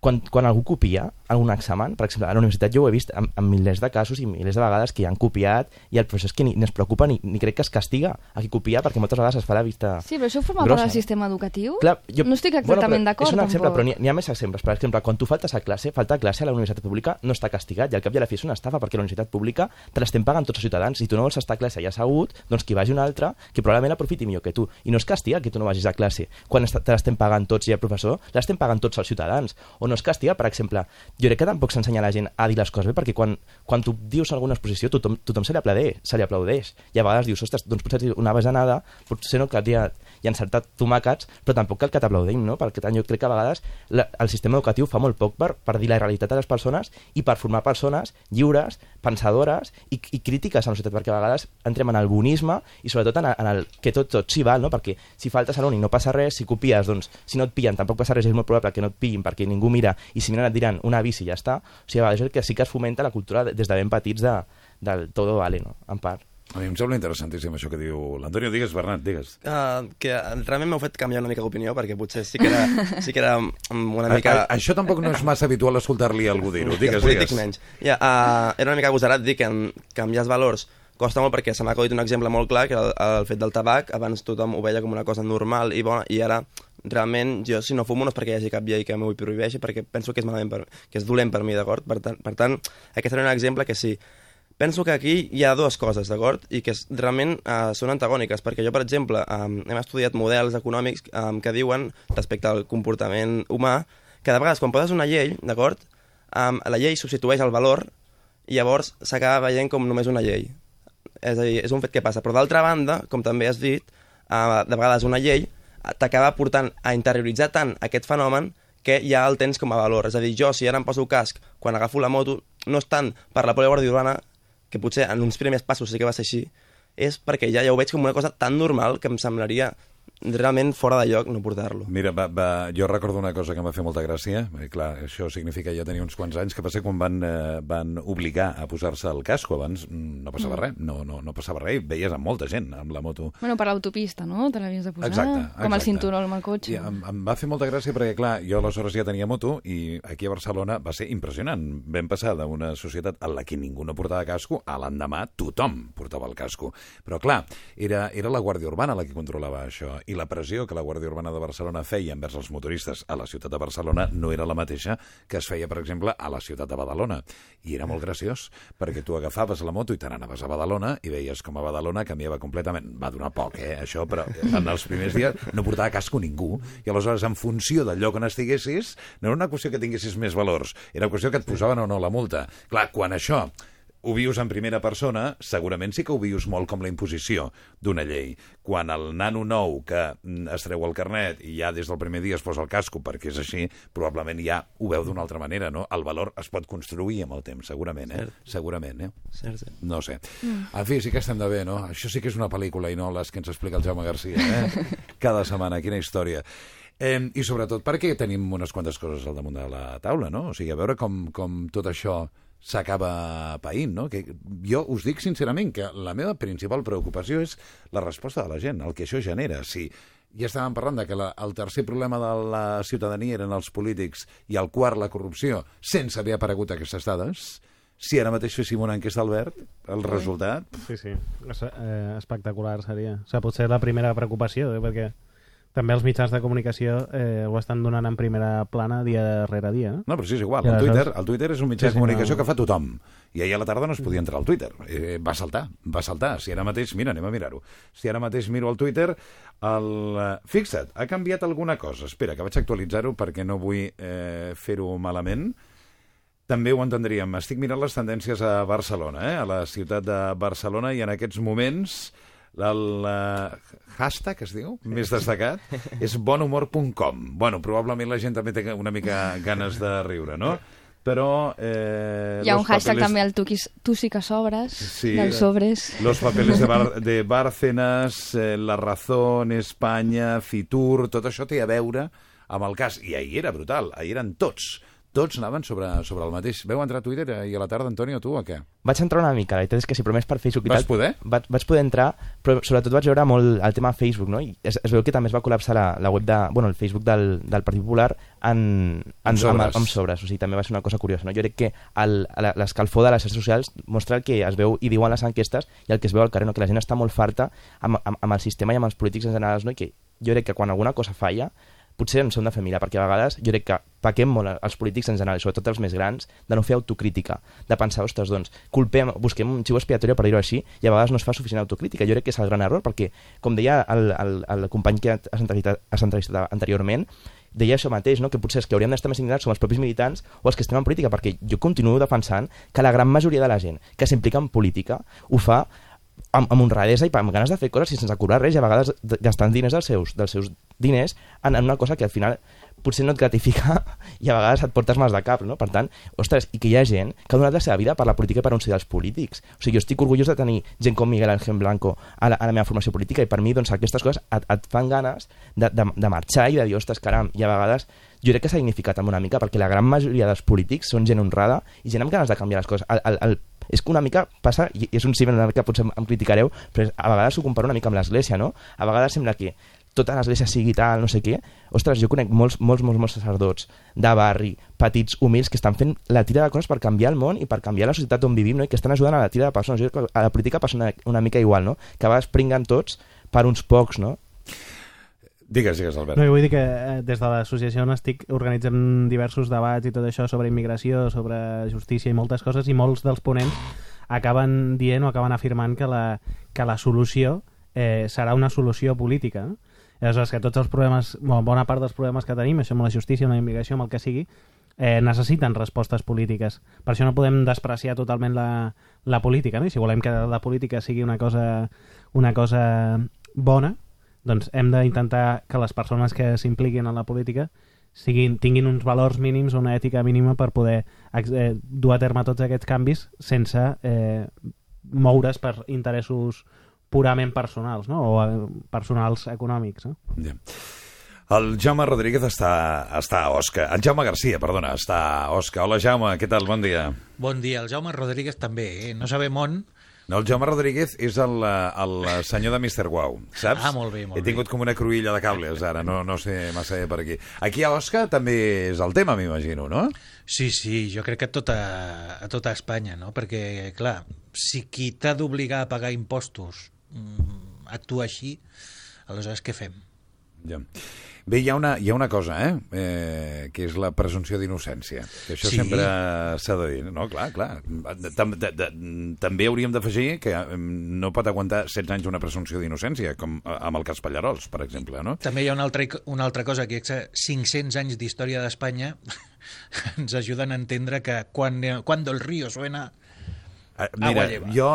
quan, quan algú copia algun examen, per exemple, a la universitat jo ho he vist en, en milers de casos i milers de vegades que hi han copiat i el professor és que ni, ni es preocupa ni, ni crec que es castiga a qui copia perquè moltes vegades es fa la vista Sí, però això forma grossa, part del sistema educatiu? Clar, jo, No estic exactament d'acord, És un exemple, tampoc. però n'hi ha- més exemples. Per exemple, quan tu faltes a classe, falta a classe a la universitat pública no està castigat i al cap i a la fi és una estafa perquè la universitat pública te l'estem pagant tots els ciutadans. Si tu no vols estar a classe i assegut, doncs que hi vagi un altre que probablement aprofiti millor que tu. I no es castiga que tu no vagis a classe. Quan te l'estem pagant tots i el professor, l'estem pagant tots els ciutadans. O no es castiga, per exemple, jo crec que tampoc s'ensenya a la gent a dir les coses bé, perquè quan, quan tu dius alguna exposició, tothom, tothom se li aplaudeix, se li aplaudeix. I a vegades dius, ostres, doncs potser una bajanada, potser no cal dir i encertat tomàquets, però tampoc cal que t'aplaudim, no? Perquè jo crec que a vegades la, el sistema educatiu fa molt poc per, per dir la realitat a les persones i per formar persones lliures, pensadores i, i crítiques a la societat, perquè a vegades entrem en el bonisme i sobretot en, en el que tot, tot s'hi val, no? Perquè si faltes a l'uni no passa res, si copies, doncs si no et pillen tampoc passa res, és molt probable que no et pillin perquè ningú mira i si miren et diran una bici i ja està. O sigui, a vegades que sí que es fomenta la cultura de- des de ben petits de, del todo vale, no? En part. A mi em sembla interessantíssim això que diu l'Antonio. Digues, Bernat, digues. Uh, que realment m'heu fet canviar una mica d'opinió, perquè potser sí que era, sí que era una mica... A, a, això tampoc no és massa habitual escoltar-li algú dir-ho. Digues, digues. menys. Ja, uh, era una mica agosarat dir que canviar els valors costa molt perquè se m'ha acudit un exemple molt clar, que el, el fet del tabac, abans tothom ho veia com una cosa normal i bona, i ara realment jo si no fumo no és perquè hi hagi cap llei que m'ho prohibeixi, perquè penso que és, malament per, que és dolent per mi, d'acord? Per, tant, per tant, aquest era un exemple que sí. Penso que aquí hi ha dues coses, d'acord? I que és, realment uh, són antagòniques, perquè jo, per exemple, um, hem estudiat models econòmics um, que diuen, respecte al comportament humà, que de vegades quan poses una llei, d'acord? Um, la llei substitueix el valor i llavors s'acaba veient com només una llei. És a dir, és un fet que passa. Però d'altra banda, com també has dit, uh, de vegades una llei t'acaba portant a interioritzar tant aquest fenomen que ja el tens com a valor. És a dir, jo, si ara em poso casc quan agafo la moto, no és tant per la Guàrdia Urbana, que potser en uns primers passos sí que va ser així, és perquè ja, ja ho veig com una cosa tan normal que em semblaria realment fora de lloc no portar-lo. Mira, va, va, jo recordo una cosa que em va fer molta gràcia. I clar, això significa ja tenir uns quants anys, que va ser quan van, eh, van obligar a posar-se el casco. Abans mm, no passava res, no, no, no passava res. Veies amb molta gent amb la moto. Bueno, per l'autopista, no? Te l'havies de posar. Exacte, Com el exacte. cinturó amb el cotxe. I em, em va fer molta gràcia perquè, clar, jo aleshores ja tenia moto i aquí a Barcelona va ser impressionant. Vam passar d'una societat en la que ningú no portava casco a l'endemà tothom portava el casco. Però, clar, era, era la Guàrdia Urbana la que controlava això i la pressió que la Guàrdia Urbana de Barcelona feia envers els motoristes a la ciutat de Barcelona no era la mateixa que es feia, per exemple, a la ciutat de Badalona. I era molt graciós, perquè tu agafaves la moto i te n'anaves a Badalona i veies com a Badalona canviava completament. Va donar poc, eh, això, però en els primers dies no portava casco ningú. I aleshores, en funció del lloc on estiguessis, no era una qüestió que tinguessis més valors, era qüestió que et posaven o no la multa. Clar, quan això ho vius en primera persona, segurament sí que ho vius molt com la imposició d'una llei. Quan el nano nou que mm, es treu el carnet i ja des del primer dia es posa el casco perquè és així, probablement ja ho veu d'una altra manera, no? El valor es pot construir amb el temps, segurament, eh? Segurament, eh? Cert, cert. No sé. En fi, sí que estem de bé, no? Això sí que és una pel·lícula i no les que ens explica el Jaume Garcia, eh? [LAUGHS] Cada setmana, quina història. Eh, I sobretot perquè tenim unes quantes coses al damunt de la taula, no? O sigui, a veure com, com tot això s'acaba païnt, no? Que jo us dic sincerament que la meva principal preocupació és la resposta de la gent, el que això genera. Si ja estàvem parlant de que la, el tercer problema de la ciutadania eren els polítics i el quart la corrupció, sense haver aparegut aquestes dades, si ara mateix féssim una enquesta, Albert, el resultat... Sí, sí. Es, eh, espectacular seria. O sigui, potser la primera preocupació, eh, perquè també els mitjans de comunicació eh, ho estan donant en primera plana dia rere dia. No? No, però sí, és igual. El Twitter, el Twitter és un mitjà Sí, de sí, comunicació no. que fa tothom. I ahir a la tarda no es podia entrar al Twitter. Eh, va saltar, va saltar. Si ara mateix... Mira, anem a mirar-ho. Si ara mateix miro al Twitter, el... eh, fixa't, ha canviat alguna cosa. Espera, que vaig actualitzar-ho perquè no vull eh, fer-ho malament. També ho entendríem. Estic mirant les tendències a Barcelona, eh? a la ciutat de Barcelona, i en aquests moments el uh, hashtag, es diu, més destacat, és bonhumor.com. Bueno, probablement la gent també té una mica ganes de riure, no? però... Eh, Hi ha un hashtag papeles- també, el tu, qui, tu sí que sobres, Sí. dels sobres. Los papeles de, Bar de Bárcenas, eh, La Razón, Espanya, Fitur, tot això té a veure amb el cas. I ahir era brutal, ahir eren tots. Tots anaven sobre, sobre el mateix. Veu entrar a Twitter ahir a la tarda, Antonio, tu o què? Vaig entrar una mica, la veritat és que sí, però més per Facebook i Vas tal. poder? Vaig, vaig poder entrar, però sobretot vaig veure molt el tema Facebook, no? I es, es veu que també es va col·lapsar la, la web de... Bueno, el Facebook del, del Partit Popular en, en, Amb sobres. Amb, amb sobres. O sigui, també va ser una cosa curiosa, no? Jo crec que l'escalfor de les xarxes socials mostra el que es veu i diuen les enquestes i el que es veu al carrer, no? Que la gent està molt farta amb, amb, amb el sistema i amb els polítics en general, no? I que jo crec que quan alguna cosa falla potser ens hem de fer mirar, perquè a vegades jo crec que pequem molt els polítics en general, sobretot els més grans, de no fer autocrítica, de pensar, ostres, doncs, culpem, busquem un xiu expiatori, per dir-ho així, i a vegades no es fa suficient autocrítica. Jo crec que és el gran error, perquè, com deia el, el, el company que has entrevistat, has entrevistat anteriorment, deia això mateix, no? que potser els que hauríem d'estar més indignats som els propis militants o els que estem en política, perquè jo continuo defensant que la gran majoria de la gent que s'implica en política ho fa amb, amb honradesa i amb ganes de fer coses i sense cobrar res i a vegades de- gastant diners dels seus, dels seus diners en, en una cosa que al final potser no et gratifica [LAUGHS] i a vegades et portes mals de cap, no? Per tant, ostres, i que hi ha gent que ha donat la seva vida per la política i per ser dels polítics. O sigui, jo estic orgullós de tenir gent com Miguel Ángel Blanco a la, a la meva formació política i per mi, doncs, aquestes coses et, et fan ganes de, de, de marxar i de dir, ostres, caram, i a vegades jo crec que s'ha dignificat amb una mica perquè la gran majoria dels polítics són gent honrada i gent amb ganes de canviar les coses. El, el, el, és que una mica passa, i és un símil que potser em criticareu, però a vegades ho comparo una mica amb l'església, no? A vegades sembla que tota l'església sigui tal, no sé què. Ostres, jo conec molts, molts, molts, molts sacerdots de barri, petits, humils, que estan fent la tira de coses per canviar el món i per canviar la societat on vivim, no? i que estan ajudant a la tira de persones. Jo crec que a la política passa una, una mica igual, no? Que a vegades pringuen tots per uns pocs, no? Digues, digues, Albert. No, i vull dir que eh, des de l'associació on estic organitzem diversos debats i tot això sobre immigració, sobre justícia i moltes coses, i molts dels ponents acaben dient o acaben afirmant que la, que la solució eh, serà una solució política. No? Aleshores que tots els problemes, bueno, bona part dels problemes que tenim, això amb la justícia, amb la immigració, amb el que sigui, eh, necessiten respostes polítiques. Per això no podem despreciar totalment la, la política, no? I si volem que la política sigui una cosa, una cosa bona, doncs hem d'intentar que les persones que s'impliquin en la política siguin, tinguin uns valors mínims, una ètica mínima per poder eh, dur a terme tots aquests canvis sense eh, moure's per interessos purament personals, no? o eh, personals econòmics. No? Ja. El Jaume Rodríguez està, està a Osca. El Jaume Garcia, perdona, està a Osca. Hola, Jaume, què tal? Bon dia. Bon dia, el Jaume Rodríguez també, eh? no sabem on, No, el Jaume Rodríguez és el, el senyor de Mr. Wow, saps? Ah, molt bé, molt He tingut com una cruïlla de cables ara, no, no sé massa bé per aquí. Aquí a Osca també és el tema, m'imagino, no? Sí, sí, jo crec que a tota, a tota Espanya, no? Perquè, clar, si qui t'ha d'obligar a pagar impostos mm, actua així, aleshores què fem? Ja. Bé, hi ha una, hi ha una cosa, eh? eh que és la presumpció d'innocència. Que això Sí. sempre s'ha de dir. No, clar, clar. Tam, de, de, també hauríem d'afegir que eh, no pot aguantar 16 anys una presumpció d'innocència, com eh, amb el cas Pallarols, per exemple, no? També hi ha una altra, una altra cosa, que és que 500 anys d'història d'Espanya [LAUGHS] ens ajuden a entendre que quan, quan el río suena... Eh, Agua Mira, jo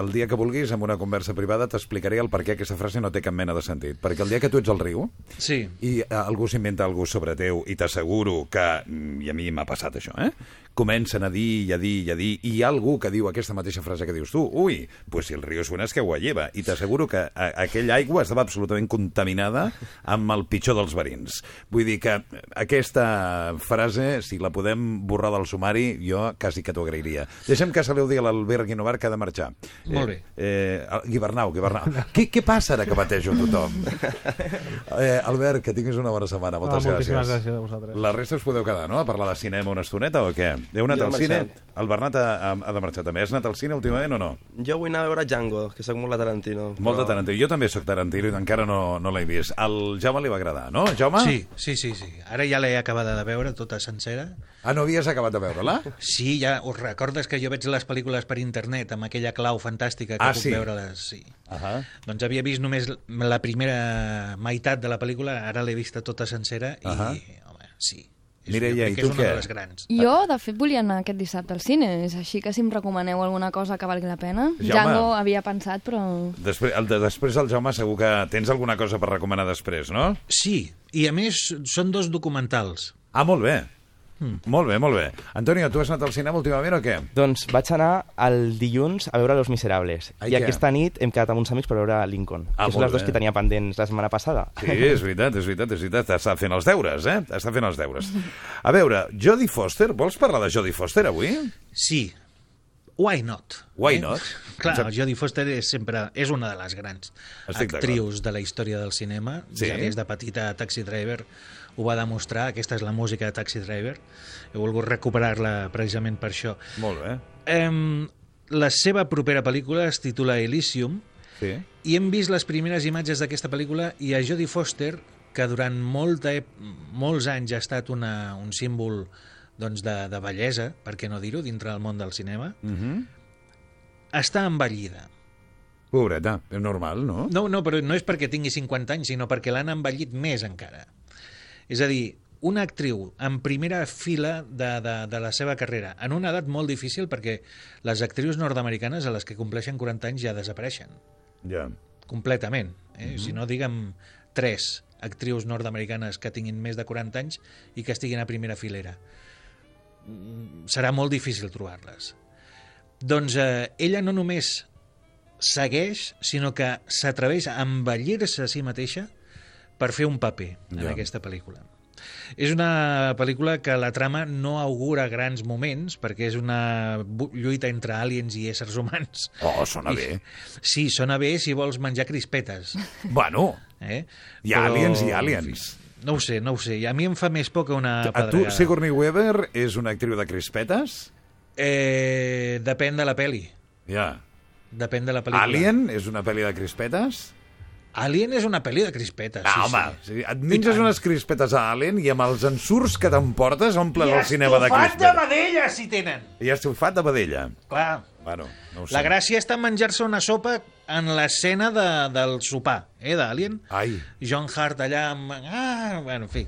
el, dia que vulguis, en una conversa privada, t'explicaré el per què aquesta frase no té cap mena de sentit. Perquè el dia que tu ets al riu Sí, i eh, algú s'inventa algú sobre teu i t'asseguro que, mm, i a mi m'ha passat això, eh? Comencen a dir i a dir i a dir, i hi ha algú que diu aquesta mateixa frase que dius tu, ui, pues si el riu suena és que agua lleva, i t'asseguro que a, aquella aigua estava absolutament contaminada amb el pitjor dels verins. Vull dir que aquesta frase, si la podem borrar del sumari, jo quasi que t'ho agrairia. Deixa'm que se li ho digui a l'Albert Guinovar que ha de marxar. Molt bé. Eh, eh, Guibernau, Guibernau. què, què passa ara que batejo tothom? Eh, Albert, que tinguis una bona setmana. Moltes Ah, gràcies. gràcies a vosaltres. La resta us podeu quedar, no?, a parlar de cinema una estoneta o què? Heu anat Jo al cine? El Bernat ha, ha de marxar també. Has anat al cine últimament o no? Jo vull anar a veure Django, que sóc molt de Tarantino. Molt de però- Tarantino. Jo també sóc Tarantino i encara no, no l'he vist. Al Jaume li va agradar, no, Jaume? sí, sí, sí, sí. Ara ja l'he acabada de veure tota sencera. Ah, no havies acabat de veure-la? Sí, ja us recordes que jo veig les pel·lícules per internet amb aquella clau fantàstica que Ah, puc sí? veure-les? Sí. Ahà. Doncs havia vist només la primera meitat de la pel·lícula, ara l'he vista tota sencera i, Ahà. home, sí. Mireia, i que tu què? de les grans. Jo, de fet, volia anar aquest dissabte al cine. És així que si em recomaneu alguna cosa que valgui la pena. Jaume. Django havia pensat, però... Després, el de després el Jaume segur que tens alguna cosa per recomanar després, no? Sí, i a més són dos documentals. Ah, molt bé. Molt bé, molt bé. Antonio, tu has anat al cinema últimament o què? Doncs vaig anar el dilluns a veure Los Miserables. Ai, I què? aquesta nit hem quedat amb uns amics per veure Lincoln. Ah, que són les dues que tenia pendents la setmana passada. Sí, és veritat, és veritat, és veritat. Està fent els deures, eh? Està fent els deures. A veure, Jodie Foster, vols parlar de Jodie Foster avui? Sí. Why not? Why not? Clar, Jodie Foster és sempre és una de les grans Estic actrius de la història del cinema. Sí. Ja des de petita Taxi Driver ho va demostrar. Aquesta és la música de Taxi Driver. He volgut recuperar-la precisament per això. Molt bé. Em, la seva propera pel·lícula es titula Elysium Sí. i hem vist les primeres imatges d'aquesta pel·lícula i a Jodie Foster, que durant molta, molts anys ha estat una, un símbol doncs, de, de bellesa, per què no dir-ho, dintre del món del cinema, Mm -hmm. està envellida. Pobreta, és normal, no? No, no, però no és perquè tingui 50 anys, sinó perquè l'han envellit més encara. És a dir, una actriu en primera fila de, de, de la seva carrera, en una edat molt difícil perquè les actrius nord-americanes a les que compleixen 40 anys ja desapareixen. Ja. completament. Eh? Si no, diguem, tres actrius nord-americanes que tinguin més de 40 anys i que estiguin a primera filera. Mm, Serà molt difícil trobar-les. Doncs eh, ella no només segueix, sinó que s'atreveix a envellir-se a si mateixa per fer un paper en Ja. aquesta pel·lícula. És una pel·lícula que la trama no augura grans moments, perquè és una lluita entre aliens i éssers humans. Oh, sona I- bé. Sí, sona bé si vols menjar crispetes. [LAUGHS] Bueno, Eh? hi ha aliens i aliens. No ho sé, no ho sé. I a mi em fa més por que una A tu. Sigourney Weaver és una actriu de crispetes? Eh, depèn de la peli. Ja. Depèn de la pel·lícula. Alien és una pel·li de crispetes? Alien és una pel·li de crispetes. Ah, sí, home, sí. sí. et menges unes crispetes a Alien i amb els ensurts que t'emportes omples I el cinema de estofat de crispetes. vedella, si tenen. I estofat de vedella. Clar. Bueno, no ho sé. La gràcia està en menjar-se una sopa en l'escena de, del sopar, eh, d'Alien. Ai, John Hart allà amb... Ah, bueno, en fi.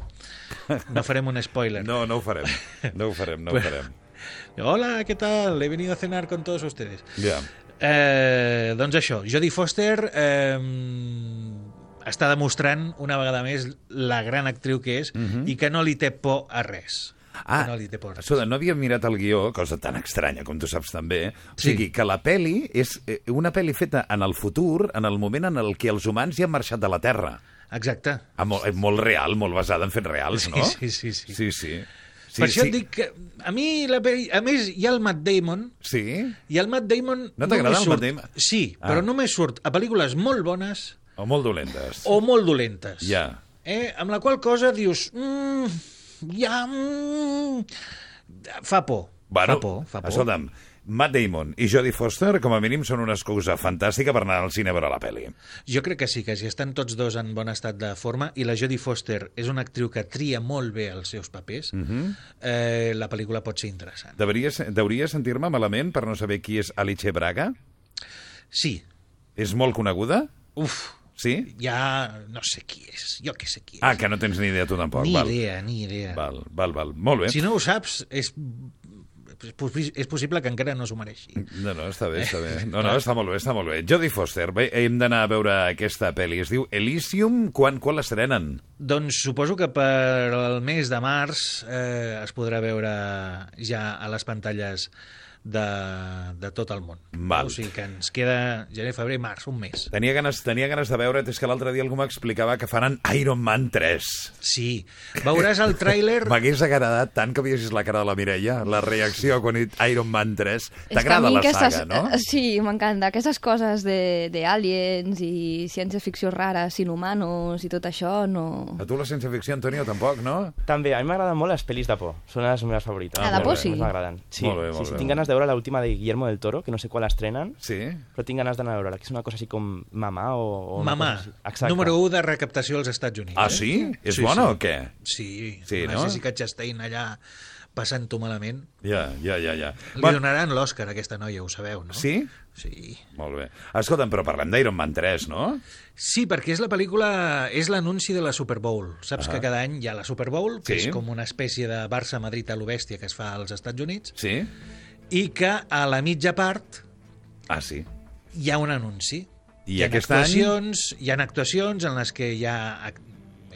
No farem un spoiler. no, no ho farem. No ho farem, no ho [LAUGHS] farem. Hola, ¿qué tal? He venido a cenar con todos ustedes. Ja. Eh, doncs això, Jodie Foster eh, està demostrant una vegada més la gran actriu que és i que no li té por a res. Ah, no li té por a res. escolta, no havia mirat el guió, cosa tan estranya, com tu saps també. O Sí. sigui, que la peli és eh, una peli feta en el futur, en el moment en el que els humans ja han marxat de la Terra. Exacte. Ah, molt, eh, molt real, molt basada en fets reals, Sí, no? sí, sí, sí. Sí, sí. Sí, per això et dic que a mi, la a més, hi ha el Matt Damon, Sí? i el Matt Damon... No t'agrada el Matt Damon? Sí, Ah. però només surt a pel·lícules molt bones O molt dolentes. o molt dolentes. Ja. Eh? Amb la qual cosa dius... Mm, ja... Mm, fa por. Bueno, fa por, fa por. escolta'm, Matt Damon i Jodie Foster, com a mínim, són una excusa fantàstica per anar al cine a veure la pel·li. Jo crec que sí, que si estan tots dos en bon estat de forma i la Jodie Foster és una actriu que tria molt bé els seus papers, Mhm. eh, la pel·lícula pot ser interessant. Devria, devria sentir-me malament per no saber qui és Alice Braga? Sí. És molt coneguda? Uf, Sí? ja no sé qui és, jo que sé qui és. Ah, que no tens ni idea tu tampoc. ni val. idea, ni idea. Val, val, val. Molt bé. Si no ho saps, és, és possi- és possible que encara no s'ho mereixi. No, no, està bé, està bé. [LAUGHS] No, no, està molt bé, està molt bé. Jodie Foster, bé, hem d'anar a veure aquesta pel·li. Es diu Elysium. Quan, quan l'estrenen? Doncs suposo que per el mes de març eh, es podrà veure ja a les pantalles de, de tot el món. Val. O sigui que ens queda gener, febrer, març, un mes. Tenia ganes, tenia ganes de veure, és que l'altre dia algú m'explicava que faran Iron Man 3. Sí, veuràs el tràiler... [LAUGHS] M'hagués agradat tant que veiessis la cara de la Mireia, la reacció quan he dit Iron Man 3. És que a T'agrada la aquestes- saga, no? eh, Sí, m'encanta. Aquestes coses de, de aliens i ciència-ficció rares, inhumanos i tot això, no... A tu la ciència-ficció, Antonio, tampoc, no? També, a mi m'agraden molt les pel·lis de por. Són les meves favorites. Ah, de por sí? M'agraden. Sí, Molt bé, molt sí, sí, bé. tinc ganes de veure l'última de Guillermo del Toro, que no sé quan l'estrenen, Sí? però tinc ganes d'anar a veure-la, que és una cosa així com mamà o... o Mamà. Exacte. número 1 de recaptació als Estats Units. Ah, eh? sí? És Sí, bona sí. o què? Sí, Sí, no? Jessica Chastain allà passant-ho malament. Ja, ja, ja, ja. Li Bueno, donaran l'Oscar aquesta noia, ho sabeu, no? sí? Sí. Molt bé. Escolta'm, però parlem d'Iron Man 3, no? Sí, perquè és la pel·lícula, és l'anunci de la Super Bowl. Saps que cada any hi ha la Super Bowl, que Sí. és com una espècie de Barça-Madrid a l'Obèstia que es fa als Estats Units, Sí? I que a la mitja part Ah, sí. hi ha un anunci. I hi ha aquest any? actuacions, Hi ha actuacions en les que hi ha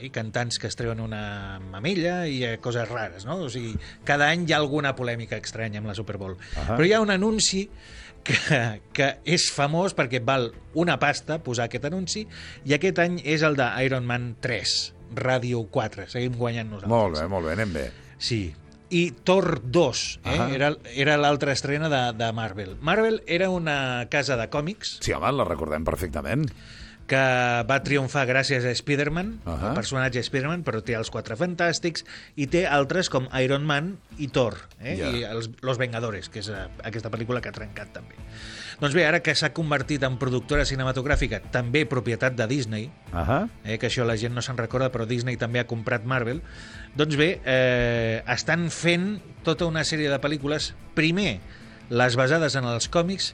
i cantants que es treuen una mamella i eh, coses rares, no? O sigui, cada any hi ha alguna polèmica estranya amb la Super Bowl. Ahà. Però hi ha un anunci que, que és famós perquè val una pasta posar aquest anunci i aquest any és el de Iron Man 3, Ràdio 4. Seguim guanyant nosaltres. Molt bé, molt bé, anem bé. Sí. I Thor 2 eh? Ahà. era, era l'altra estrena de, de Marvel. Marvel era una casa de còmics Sí, home, la recordem perfectament. que va triomfar gràcies a Spider-Man, uh. -huh. el personatge Spider-Man, però té els Quatre Fantàstics i té altres com Iron Man i Thor, eh? Ja. i els, Los Vengadores, que és eh, aquesta pel·lícula que ha trencat també. Doncs bé, ara que s'ha convertit en productora cinematogràfica, també propietat de Disney, Ahà. eh, que això la gent no se'n recorda, però Disney també ha comprat Marvel, doncs bé, eh, estan fent tota una sèrie de pel·lícules, primer les basades en els còmics,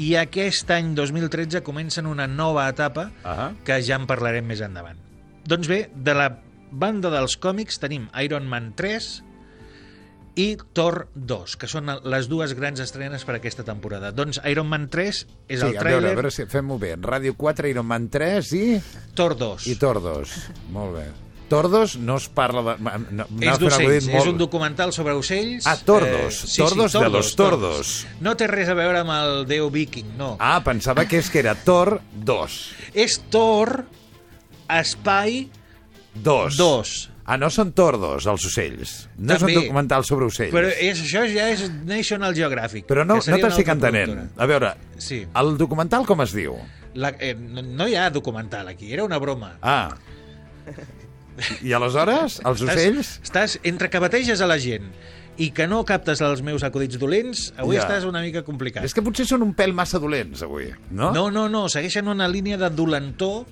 i aquest any 2013 comencen una nova etapa Ahà. que ja en parlarem més endavant. Doncs bé, de la banda dels còmics tenim Iron Man 3 i Thor 2, que són les dues grans estrenes per aquesta temporada. Doncs Iron Man 3 és sí, el a veure, tràiler, a veure si fem-ho bé. Ràdio 4, Iron Man 3 i... Thor 2. I Tordos. Molt bé. Tordos no es parla de... No, no, És d'ocells, acudit és un documental sobre ocells. Ah, tordos. sí, Tordos sí, de los tordos. No té res a veure amb el déu viking, no. Ah, pensava que és que era Tor 2. És Thor, espai, 2. 2. Ah, no són tordos, els ocells. No és També. un documental sobre ocells. Però és, això ja és National Geographic. Però no, no t'estic entenent. A veure, Sí. el documental com es diu? La, eh, no hi ha documental aquí, era una broma. Ah. I aleshores, els ocells? Estàs, estàs entre que bateges a la gent i que no captes els meus acudits dolents, avui Ja. estàs una mica complicat. És que potser són un pèl massa dolents, avui, no? No, no, no, segueixen una línia de dolentor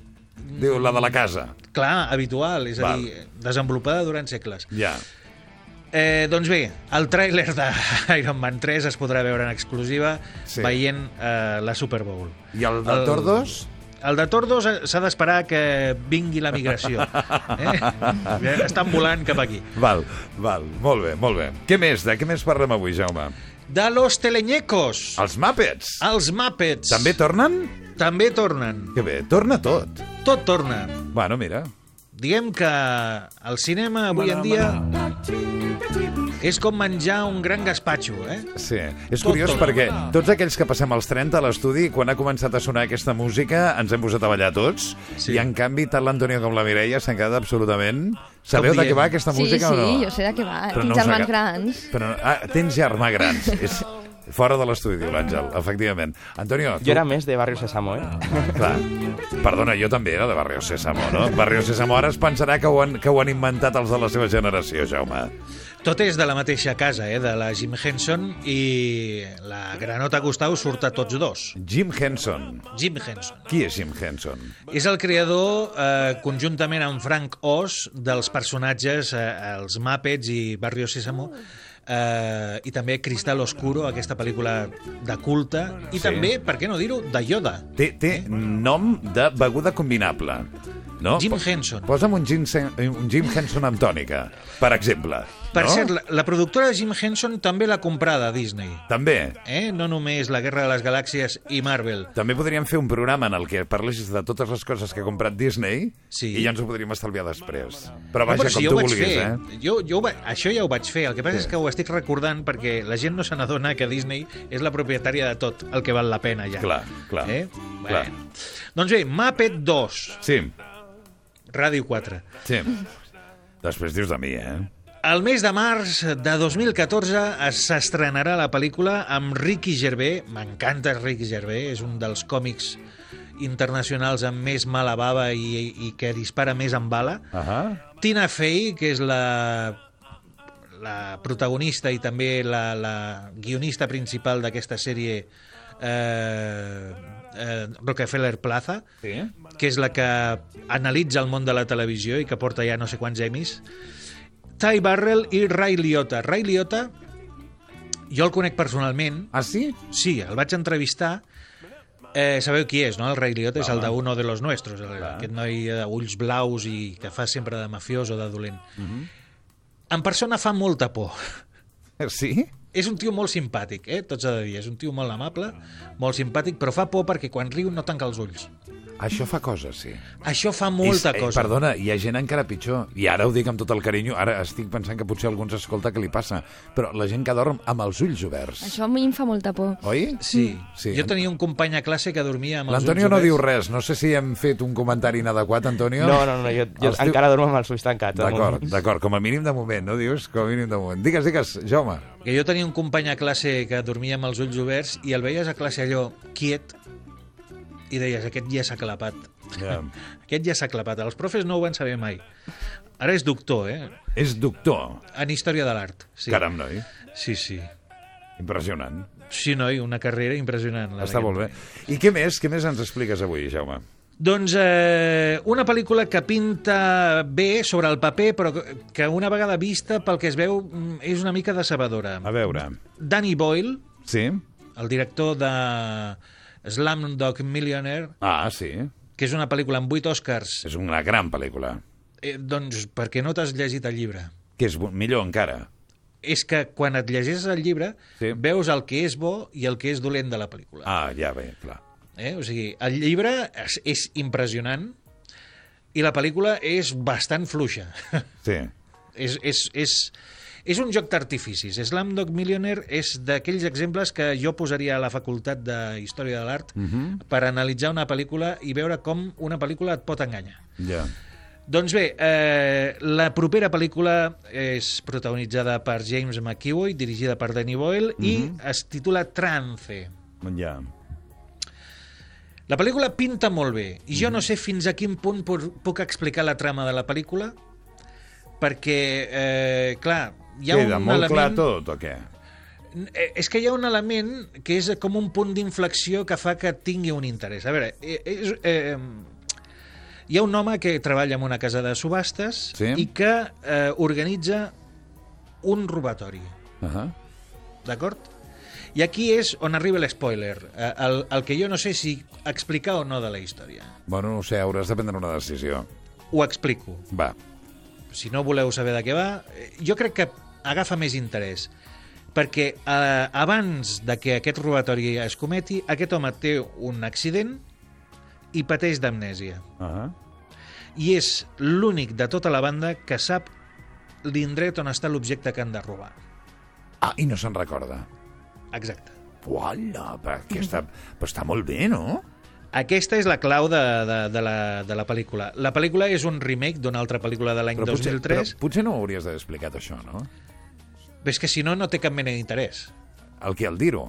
Diu, la de la casa. clar, habitual, és a Val. dir, desenvolupada durant segles. Ja. Eh, doncs bé, el tràiler de [LAUGHS] Iron Man 3 es podrà veure en exclusiva Sí. veient eh, la Super Bowl. I el de Tordos? El de Tordos eh, s'ha d'esperar que vingui la migració. [LAUGHS] Eh? Estan volant cap aquí. Val, val, molt bé, molt bé. Què més? De què més parlem avui, Jaume? De los teleñecos, Els Muppets. els Muppets. També tornen? També tornen. Que bé, torna tot. Tot torna. Bueno, mira. Diguem que el cinema avui en dia és com menjar un gran gaspatxo, eh? Sí, és Tot curiós torna. perquè tots aquells que passem als 30 a l'estudi, quan ha començat a sonar aquesta música, ens hem posat a ballar tots, Sí. i en canvi tant l'Antonio com la Mireia s'han quedat absolutament... Sabeu de què va aquesta Sí, música sí, o no? jo sé de què va. Però Tinc no germans grans. Però, ah, tens germà grans. [LAUGHS] és fora de l'estudi, diu l'Àngel, efectivament. Antonio, tu... Jo era més de Barrio Sésamo, eh? Clar. Perdona, jo també era de Barrio Sésamo, no? Barrio Sésamo ara es pensarà que ho han, que ho han inventat els de la seva generació, Jaume. Tot és de la mateixa casa, eh? de la Jim Henson i la granota Gustau surt a tots dos. Jim Henson. Jim Henson. Qui és Jim Henson? És el creador, eh, conjuntament amb Frank Oz, dels personatges eh, Els Muppets i Barrio Sésamo, eh, i també Cristal Oscuro, aquesta pel·lícula de culte, i Sí. també, per què no dir-ho, de Yoda. Té, té nom de beguda combinable. No? Jim Henson. Posa'm un Jim, Sen- un Jim Henson amb tònica, per exemple. Per no? cert, la, la productora de Jim Henson també l'ha comprada a Disney. També. Eh? No només La Guerra de les Galàxies i Marvel. També podríem fer un programa en el que parlessis de totes les coses que ha comprat Disney Sí. i ja ens ho podríem estalviar després. Però No, vaja, però si com jo tu vulguis, fer. eh? Jo, jo va... Això ja ho vaig fer. El que passa Sí. és que ho estic recordant perquè la gent no se n'adona que Disney és la propietària de tot el que val la pena ja. Clar, clar, Eh? clar. Bueno. Doncs bé, Muppet 2, Sí, Ràdio 4. sí. Després dius de mi, eh? El mes de març de 2014 es- s'estrenarà la pel·lícula amb Ricky Gervais. M'encanta Ricky Gervais, és un dels còmics internacionals amb més mala bava i, i que dispara més amb bala. Ahà. Tina Fey, que és la, la protagonista i també la, la guionista principal d'aquesta sèrie eh, eh, Rockefeller Plaza, Sí? que és la que analitza el món de la televisió i que porta ja no sé quants emis, Ty Burrell i Ray Liotta. Ray Liotta, jo el conec personalment, Ah, sí? sí, el vaig entrevistar, Eh, sabeu qui és, no? El Ray Liotta és el de uno de los nuestros, el, aquest noi d'ulls blaus i que fa sempre de mafiós o de dolent. En persona fa molta por. [LAUGHS] Sí? És un tio molt simpàtic, eh? tot s'ha de dir. És un tio molt amable, molt simpàtic, però fa por perquè quan riu no tanca els ulls. Això fa coses, sí. Això fa molta És- eh, cosa. Perdona, hi ha gent encara pitjor. I ara ho dic amb tot el carinyo. Ara estic pensant que potser algú ens escolta què li passa. Però la gent que dorm amb els ulls oberts. Això a mi em fa molta por. Oi? Sí. Sí. Jo tenia un company a classe que dormia amb els ulls L'Antonio no oberts. diu res. No sé si hem fet un comentari inadequat, Antonio. No, no, no, jo, jo Els diu- encara dormo amb els ulls tancats. de D'acord, d'acord. Com a mínim de moment, no dius? Com a mínim de moment. Digues, digues, Jaume. Que jo tenia un company a classe que dormia amb els ulls oberts i el veies a classe allò quiet i deies, aquest ja s'ha clapat. Ja. [LAUGHS] Aquest ja s'ha clapat. Els profes no ho van saber mai. Ara és doctor, eh? És doctor. En història de l'art. Sí. Caram, noi. Sí, sí. Impressionant. Sí, noi, una carrera impressionant. la Està molt bé. I què més? Què més ens expliques avui, Jaume? Doncs eh, una pel·lícula que pinta bé sobre el paper, però que- que una vegada vista, pel que es veu, mm, és una mica decebedora. A veure. Danny Boyle, Sí? el director de Slumdog Millionaire, Ah, sí. que és una pel·lícula amb 8 Oscars, És una gran pel·lícula. eh, doncs perquè no t'has llegit el llibre. Que és bo- millor encara. És que quan et llegeixes el llibre Sí. veus el que és bo i el que és dolent de la pel·lícula. Ah, ja bé, clar. Eh? O sigui, el llibre és, és impressionant i la pel·lícula és bastant fluixa. Sí. [LAUGHS] és, és, és, és un joc d'artificis. Slumdog Millionaire és d'aquells exemples que jo posaria a la facultat de Història de l'Art uh -huh. per analitzar una pel·lícula i veure com una pel·lícula et pot enganyar. Ja. Doncs bé, eh, la propera pel·lícula és protagonitzada per James McEvoy, dirigida per Danny Boyle, uh -huh. i es titula Trance. Ja. La pel·lícula pinta molt bé, i jo no sé fins a quin punt pu- puc explicar la trama de la pel·lícula, perquè, eh, clar, hi ha Queda un molt element... clar tot, o què? Eh, És que hi ha un element que és com un punt d'inflexió que fa que tingui un interès. A veure, eh, és, eh, hi ha un home que treballa en una casa de subhastes Sí. i que eh, organitza un robatori, Uh -huh. d'acord? I aquí és on arriba l'espoiler, eh, el, el que jo no sé si explicar o no de la història. Bueno, no sé, hauràs de prendre una decisió. Ho explico. Va. si no voleu saber de què va, jo crec que agafa més interès perquè eh, abans de que aquest robatori es cometi, aquest home té un accident i pateix d'amnèsia. Uh -huh. I és l'únic de tota la banda que sap l'indret on està l'objecte que han de robar. Ah, i no se'n recorda. Exacte. Uala, però, aquesta... però està molt bé, no? Aquesta és la clau de, de, de, la, de la pel·lícula. La pel·lícula és un remake d'una altra pel·lícula de l'any Però potser, 2003. però potser no ho hauries d'haver explicat, això, no? Però és que si no, no té cap mena d'interès. El que, el dir-ho.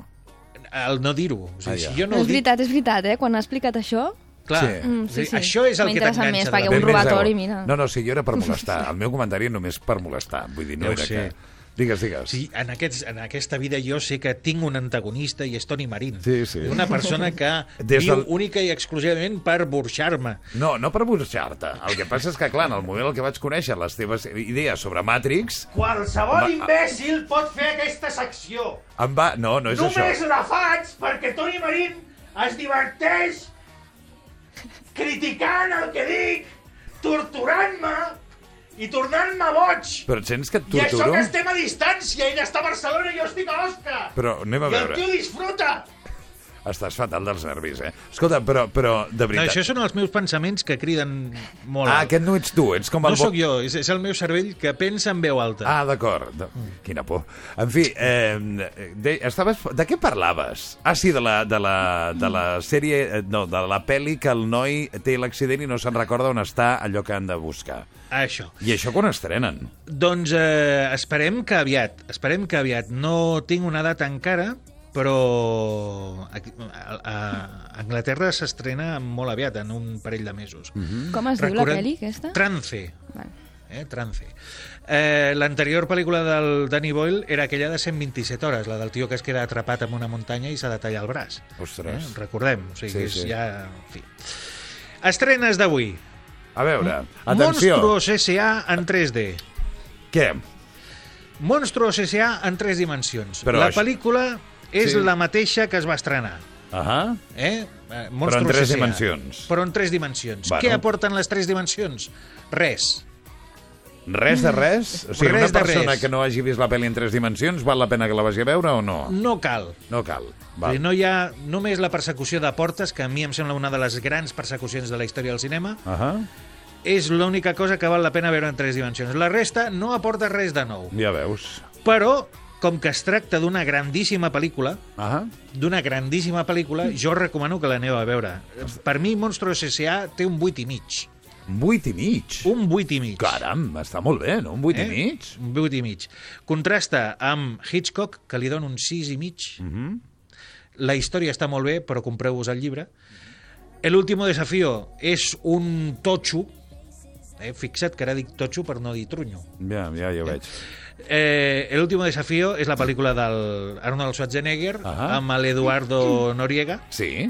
El no dir-ho. O sigui, Ah, ja. si jo no és ho dic... veritat, és veritat, eh? Quan ha explicat això... Clar, Sí. Mm, sí, sí, això és el que t'enganxa més, perquè un robatori, mira. No, no, sí, jo era per molestar. [LAUGHS] El meu comentari només per molestar. Vull dir, no Ja era sé. que... Digues, digues. Sí, en, aquests, en aquesta vida jo sé que tinc un antagonista i és Toni Marín. Sí, sí. Una persona que [LAUGHS] Des viu del- única i exclusivament per burxar-me. No, no per burxar-te. El que passa és que, clar, en el moment en què vaig conèixer les teves idees sobre Matrix, Qualsevol Home, imbècil pot fer aquesta secció. em va... No, no és Només això. la faig perquè Toni Marín es diverteix criticant el que dic, torturant-me i tornant-me boig. Però et sents que et I això torturo? que estem a distància, ell està a Barcelona i jo estic a Osca. Però anem a I el veure. tio disfruta. Estàs fatal dels nervis, eh? Escolta, però, però de No, veritat... això són els meus pensaments que criden molt Ah, alt. aquest no ets tu, ets com el... No bo- sóc jo, és, és el meu cervell que pensa en veu alta. Ah, d'acord. De... Quina por. En fi, eh, de, estaves... de què parlaves? Ah, sí, de la, de la, de la sèrie... eh, No, de la pel·li que el noi té l'accident i no se'n recorda on està allò que han de buscar. Això. I això quan estrenen? Doncs eh, esperem que aviat, esperem que aviat. No tinc una data encara, però a, a Anglaterra s'estrena molt aviat, en un parell de mesos. Mhm. Com es diu la pel·li, aquesta? Trance. Vale. Eh, Trance. Eh, L'anterior pel·lícula del Danny Boyle era aquella de 127 hores, la del tio que es queda atrapat en una muntanya i s'ha de tallar el braç. Ostres. Eh? Recordem, o sigui, sí, és sí. ja... En fi. Estrenes d'avui. A veure, atenció. Monstruos S.A. en 3D. Què? Monstruos S.A. en tres dimensions. Però la això- pel·lícula és Sí. la mateixa que es va estrenar. Ahà. Eh? Eh, Però en Monstruos tres S.A.. dimensions. Però en tres dimensions. Bueno. Què aporten les tres dimensions? Res. Res de res? O sigui, Res una persona res. que no hagi vist la pel·li en tres dimensions, val la pena que la vagi a veure o no? No cal. No cal. Val. Val. No hi ha només la persecució de portes, que a mi em sembla una de les grans persecucions de la història del cinema, Uh -huh. És l'única cosa que val la pena veure en tres dimensions. La resta no aporta res de nou. Ja veus. Però, com que es tracta d'una grandíssima pel·lícula, Uh -huh. d'una grandíssima pel·lícula, jo recomano que l'aneu a veure. Per mi, Monstruos S.A. té un 8 i mig. Un vuit i mig. Un 8 i mig. Caram, està molt bé, no? Un vuit i mig. Un 8 i mig. Contrasta amb Hitchcock, que li dona un 6 i mig. Mm -hmm. La història està molt bé, però compreu-vos el llibre. El último desafío és un totxo. Eh, fixa't que ara dic totxo per no dir trunyo. Ja, ja, ja ho veig. Eh, el último desafío és la pel·lícula del Arnold Schwarzenegger Ahà. amb l'Eduardo Noriega, Sí?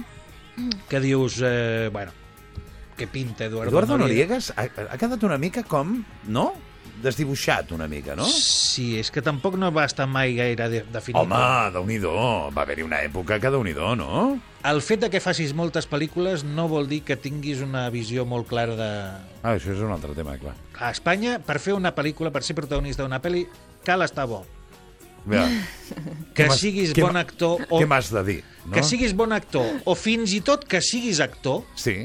que dius, eh, bueno, què pinta Eduardo, Eduardo Noriega ha, ha quedat una mica com, no? Desdibuixat una mica, no? Sí, és que tampoc no va estar mai gaire de, definit. Home, déu nhi Va haver-hi una època que déu nhi no? El fet de que facis moltes pel·lícules no vol dir que tinguis una visió molt clara de... Ah, això és un altre tema, clar. A Espanya, per fer una pel·lícula, per ser protagonista d'una pel·li, cal estar bo. Ja. [LAUGHS] Que siguis bon actor o... Què m'has de dir? No? Que siguis bon actor o fins i tot que siguis actor Sí,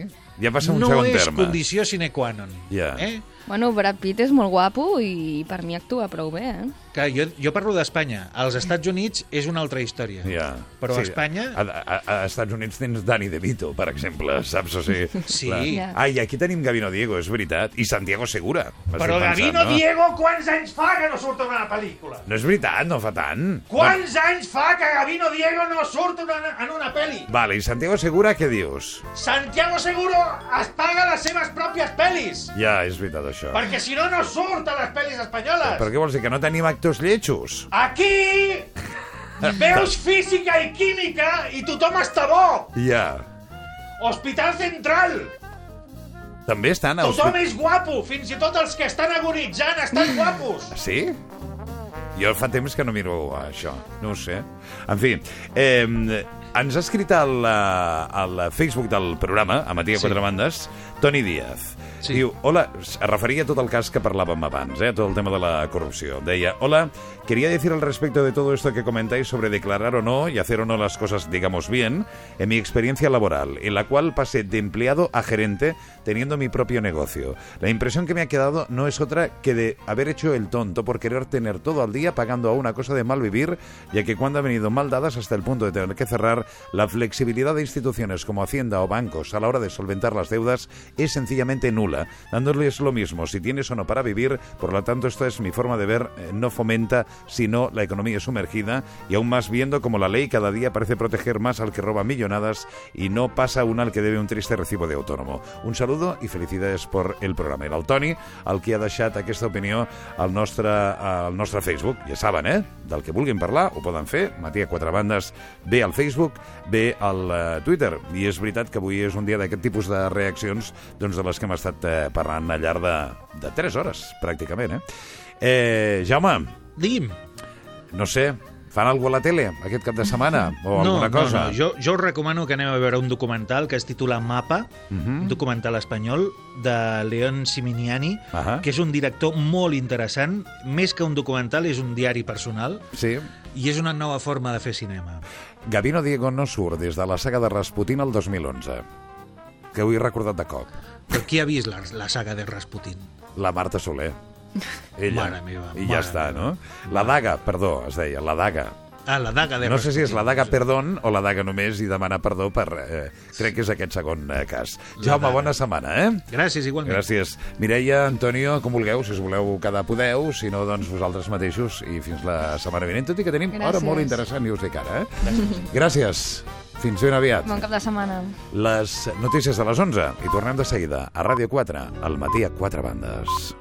ja passa un no segon és terme. condició sine qua non. Ja. Eh? Bueno, Brad Pitt és molt guapo i per mi actua prou bé, eh? Que jo, jo parlo d'Espanya. Als Estats Units és una altra història. Ja. Però a Espanya... A, a, a Estats Units tens Danny DeVito, per exemple, saps? O sigui, Sí. la- Ja. Ai, aquí tenim Gavino Diego, és veritat. I Santiago Segura. Però pensant, Gavino no? Diego, quants anys fa que no surt en una pel·lícula? No és veritat, no fa tant. Quants anys fa que Gavino Diego no surt en una, en una pel·li? Vale, i Santiago Segura, què dius? Santiago Seguro es paga les seves pròpies pel·lis. Ja, és veritat, això. Perquè si no, no surt a les pel·lis espanyoles. Per què vols dir que no tenim actors lletjos? Aquí veus [LAUGHS] física i química i tothom està bo. Ja. Hospital Central. També estan a Tothom és guapo. Fins i tot els que estan agonitzant estan [LAUGHS] guapos. Sí? Jo fa temps que no miro això, no ho sé. En fi, eh, ens ha escrit al, eh, al Facebook del programa, a Matia Sí. Quatre Bandes, Toni Díaz. Sí. Diu, hola, es referia a tot el cas que parlàvem abans, eh, tot el tema de la corrupció. Deia, hola, quería decir al respecto de todo esto que comentáis sobre declarar o no y hacer o no las cosas, digamos bien, en mi experiencia laboral, en la cual pasé de empleado a gerente teniendo mi propio negocio. La impresión que me ha quedado no es otra que de haber hecho el tonto por querer tener todo al día pagando a una cosa de mal vivir, ya que cuando han venido mal dadas hasta el punto de tener que cerrar, la flexibilidad de instituciones como Hacienda o bancos a la hora de solventar las deudas es sencillamente nula, dándoles lo mismo si tienes o no para vivir, por lo tanto esta es mi forma de ver, eh, no fomenta sino la economía sumergida y aún más viendo como la ley cada día parece proteger más al que roba millonadas y no pasa una al que debe un triste recibo de autónomo. Un saludo i felicitats per el programa. Era el Toni, el que ha deixat aquesta opinió al nostre, al nostre Facebook. Ja saben, eh? Del que vulguin parlar, ho poden fer. Matia Quatre Bandes bé al Facebook, bé al eh, Twitter. I és veritat que avui és un dia d'aquest tipus de reaccions doncs, de les que hem estat eh, parlant al llarg de, de 3 hores, pràcticament, eh? eh Jaume, Digui'm. no sé, fan alguna a la tele aquest cap de setmana? O alguna cosa? No, no, jo, jo us recomano que aneu a veure un documental que es titula Mapa, Mhm. un documental espanyol de León Siminiani, Ahà. que és un director molt interessant. Més que un documental, és un diari personal Sí. i és una nova forma de fer cinema. Gavino Diego no surt des de la saga de Rasputin el 2011, que ho he recordat de cop. Però qui ha vist la, la saga de Rasputin? La Marta Soler. Ella. Mare meva, I mare ja està, meva. no? La daga, perdó, es deia, la daga. Ah, la daga de No sé si és la daga perdón o la daga només i demanar perdó per... Eh, crec que és aquest segon eh, cas. Jaume, daga. bona setmana, eh? Gràcies, igualment. Gràcies. Mireia, Antonio, com vulgueu, si us voleu quedar podeu, si no, doncs vosaltres mateixos i fins la setmana vinent, tot i que tenim hora Gràcies. molt interessant, i us dic ara, eh? Gràcies. Gràcies. Fins ben aviat. Bon cap de setmana. Les notícies de les 11 i tornem de seguida a Ràdio 4, al matí a 4 bandes.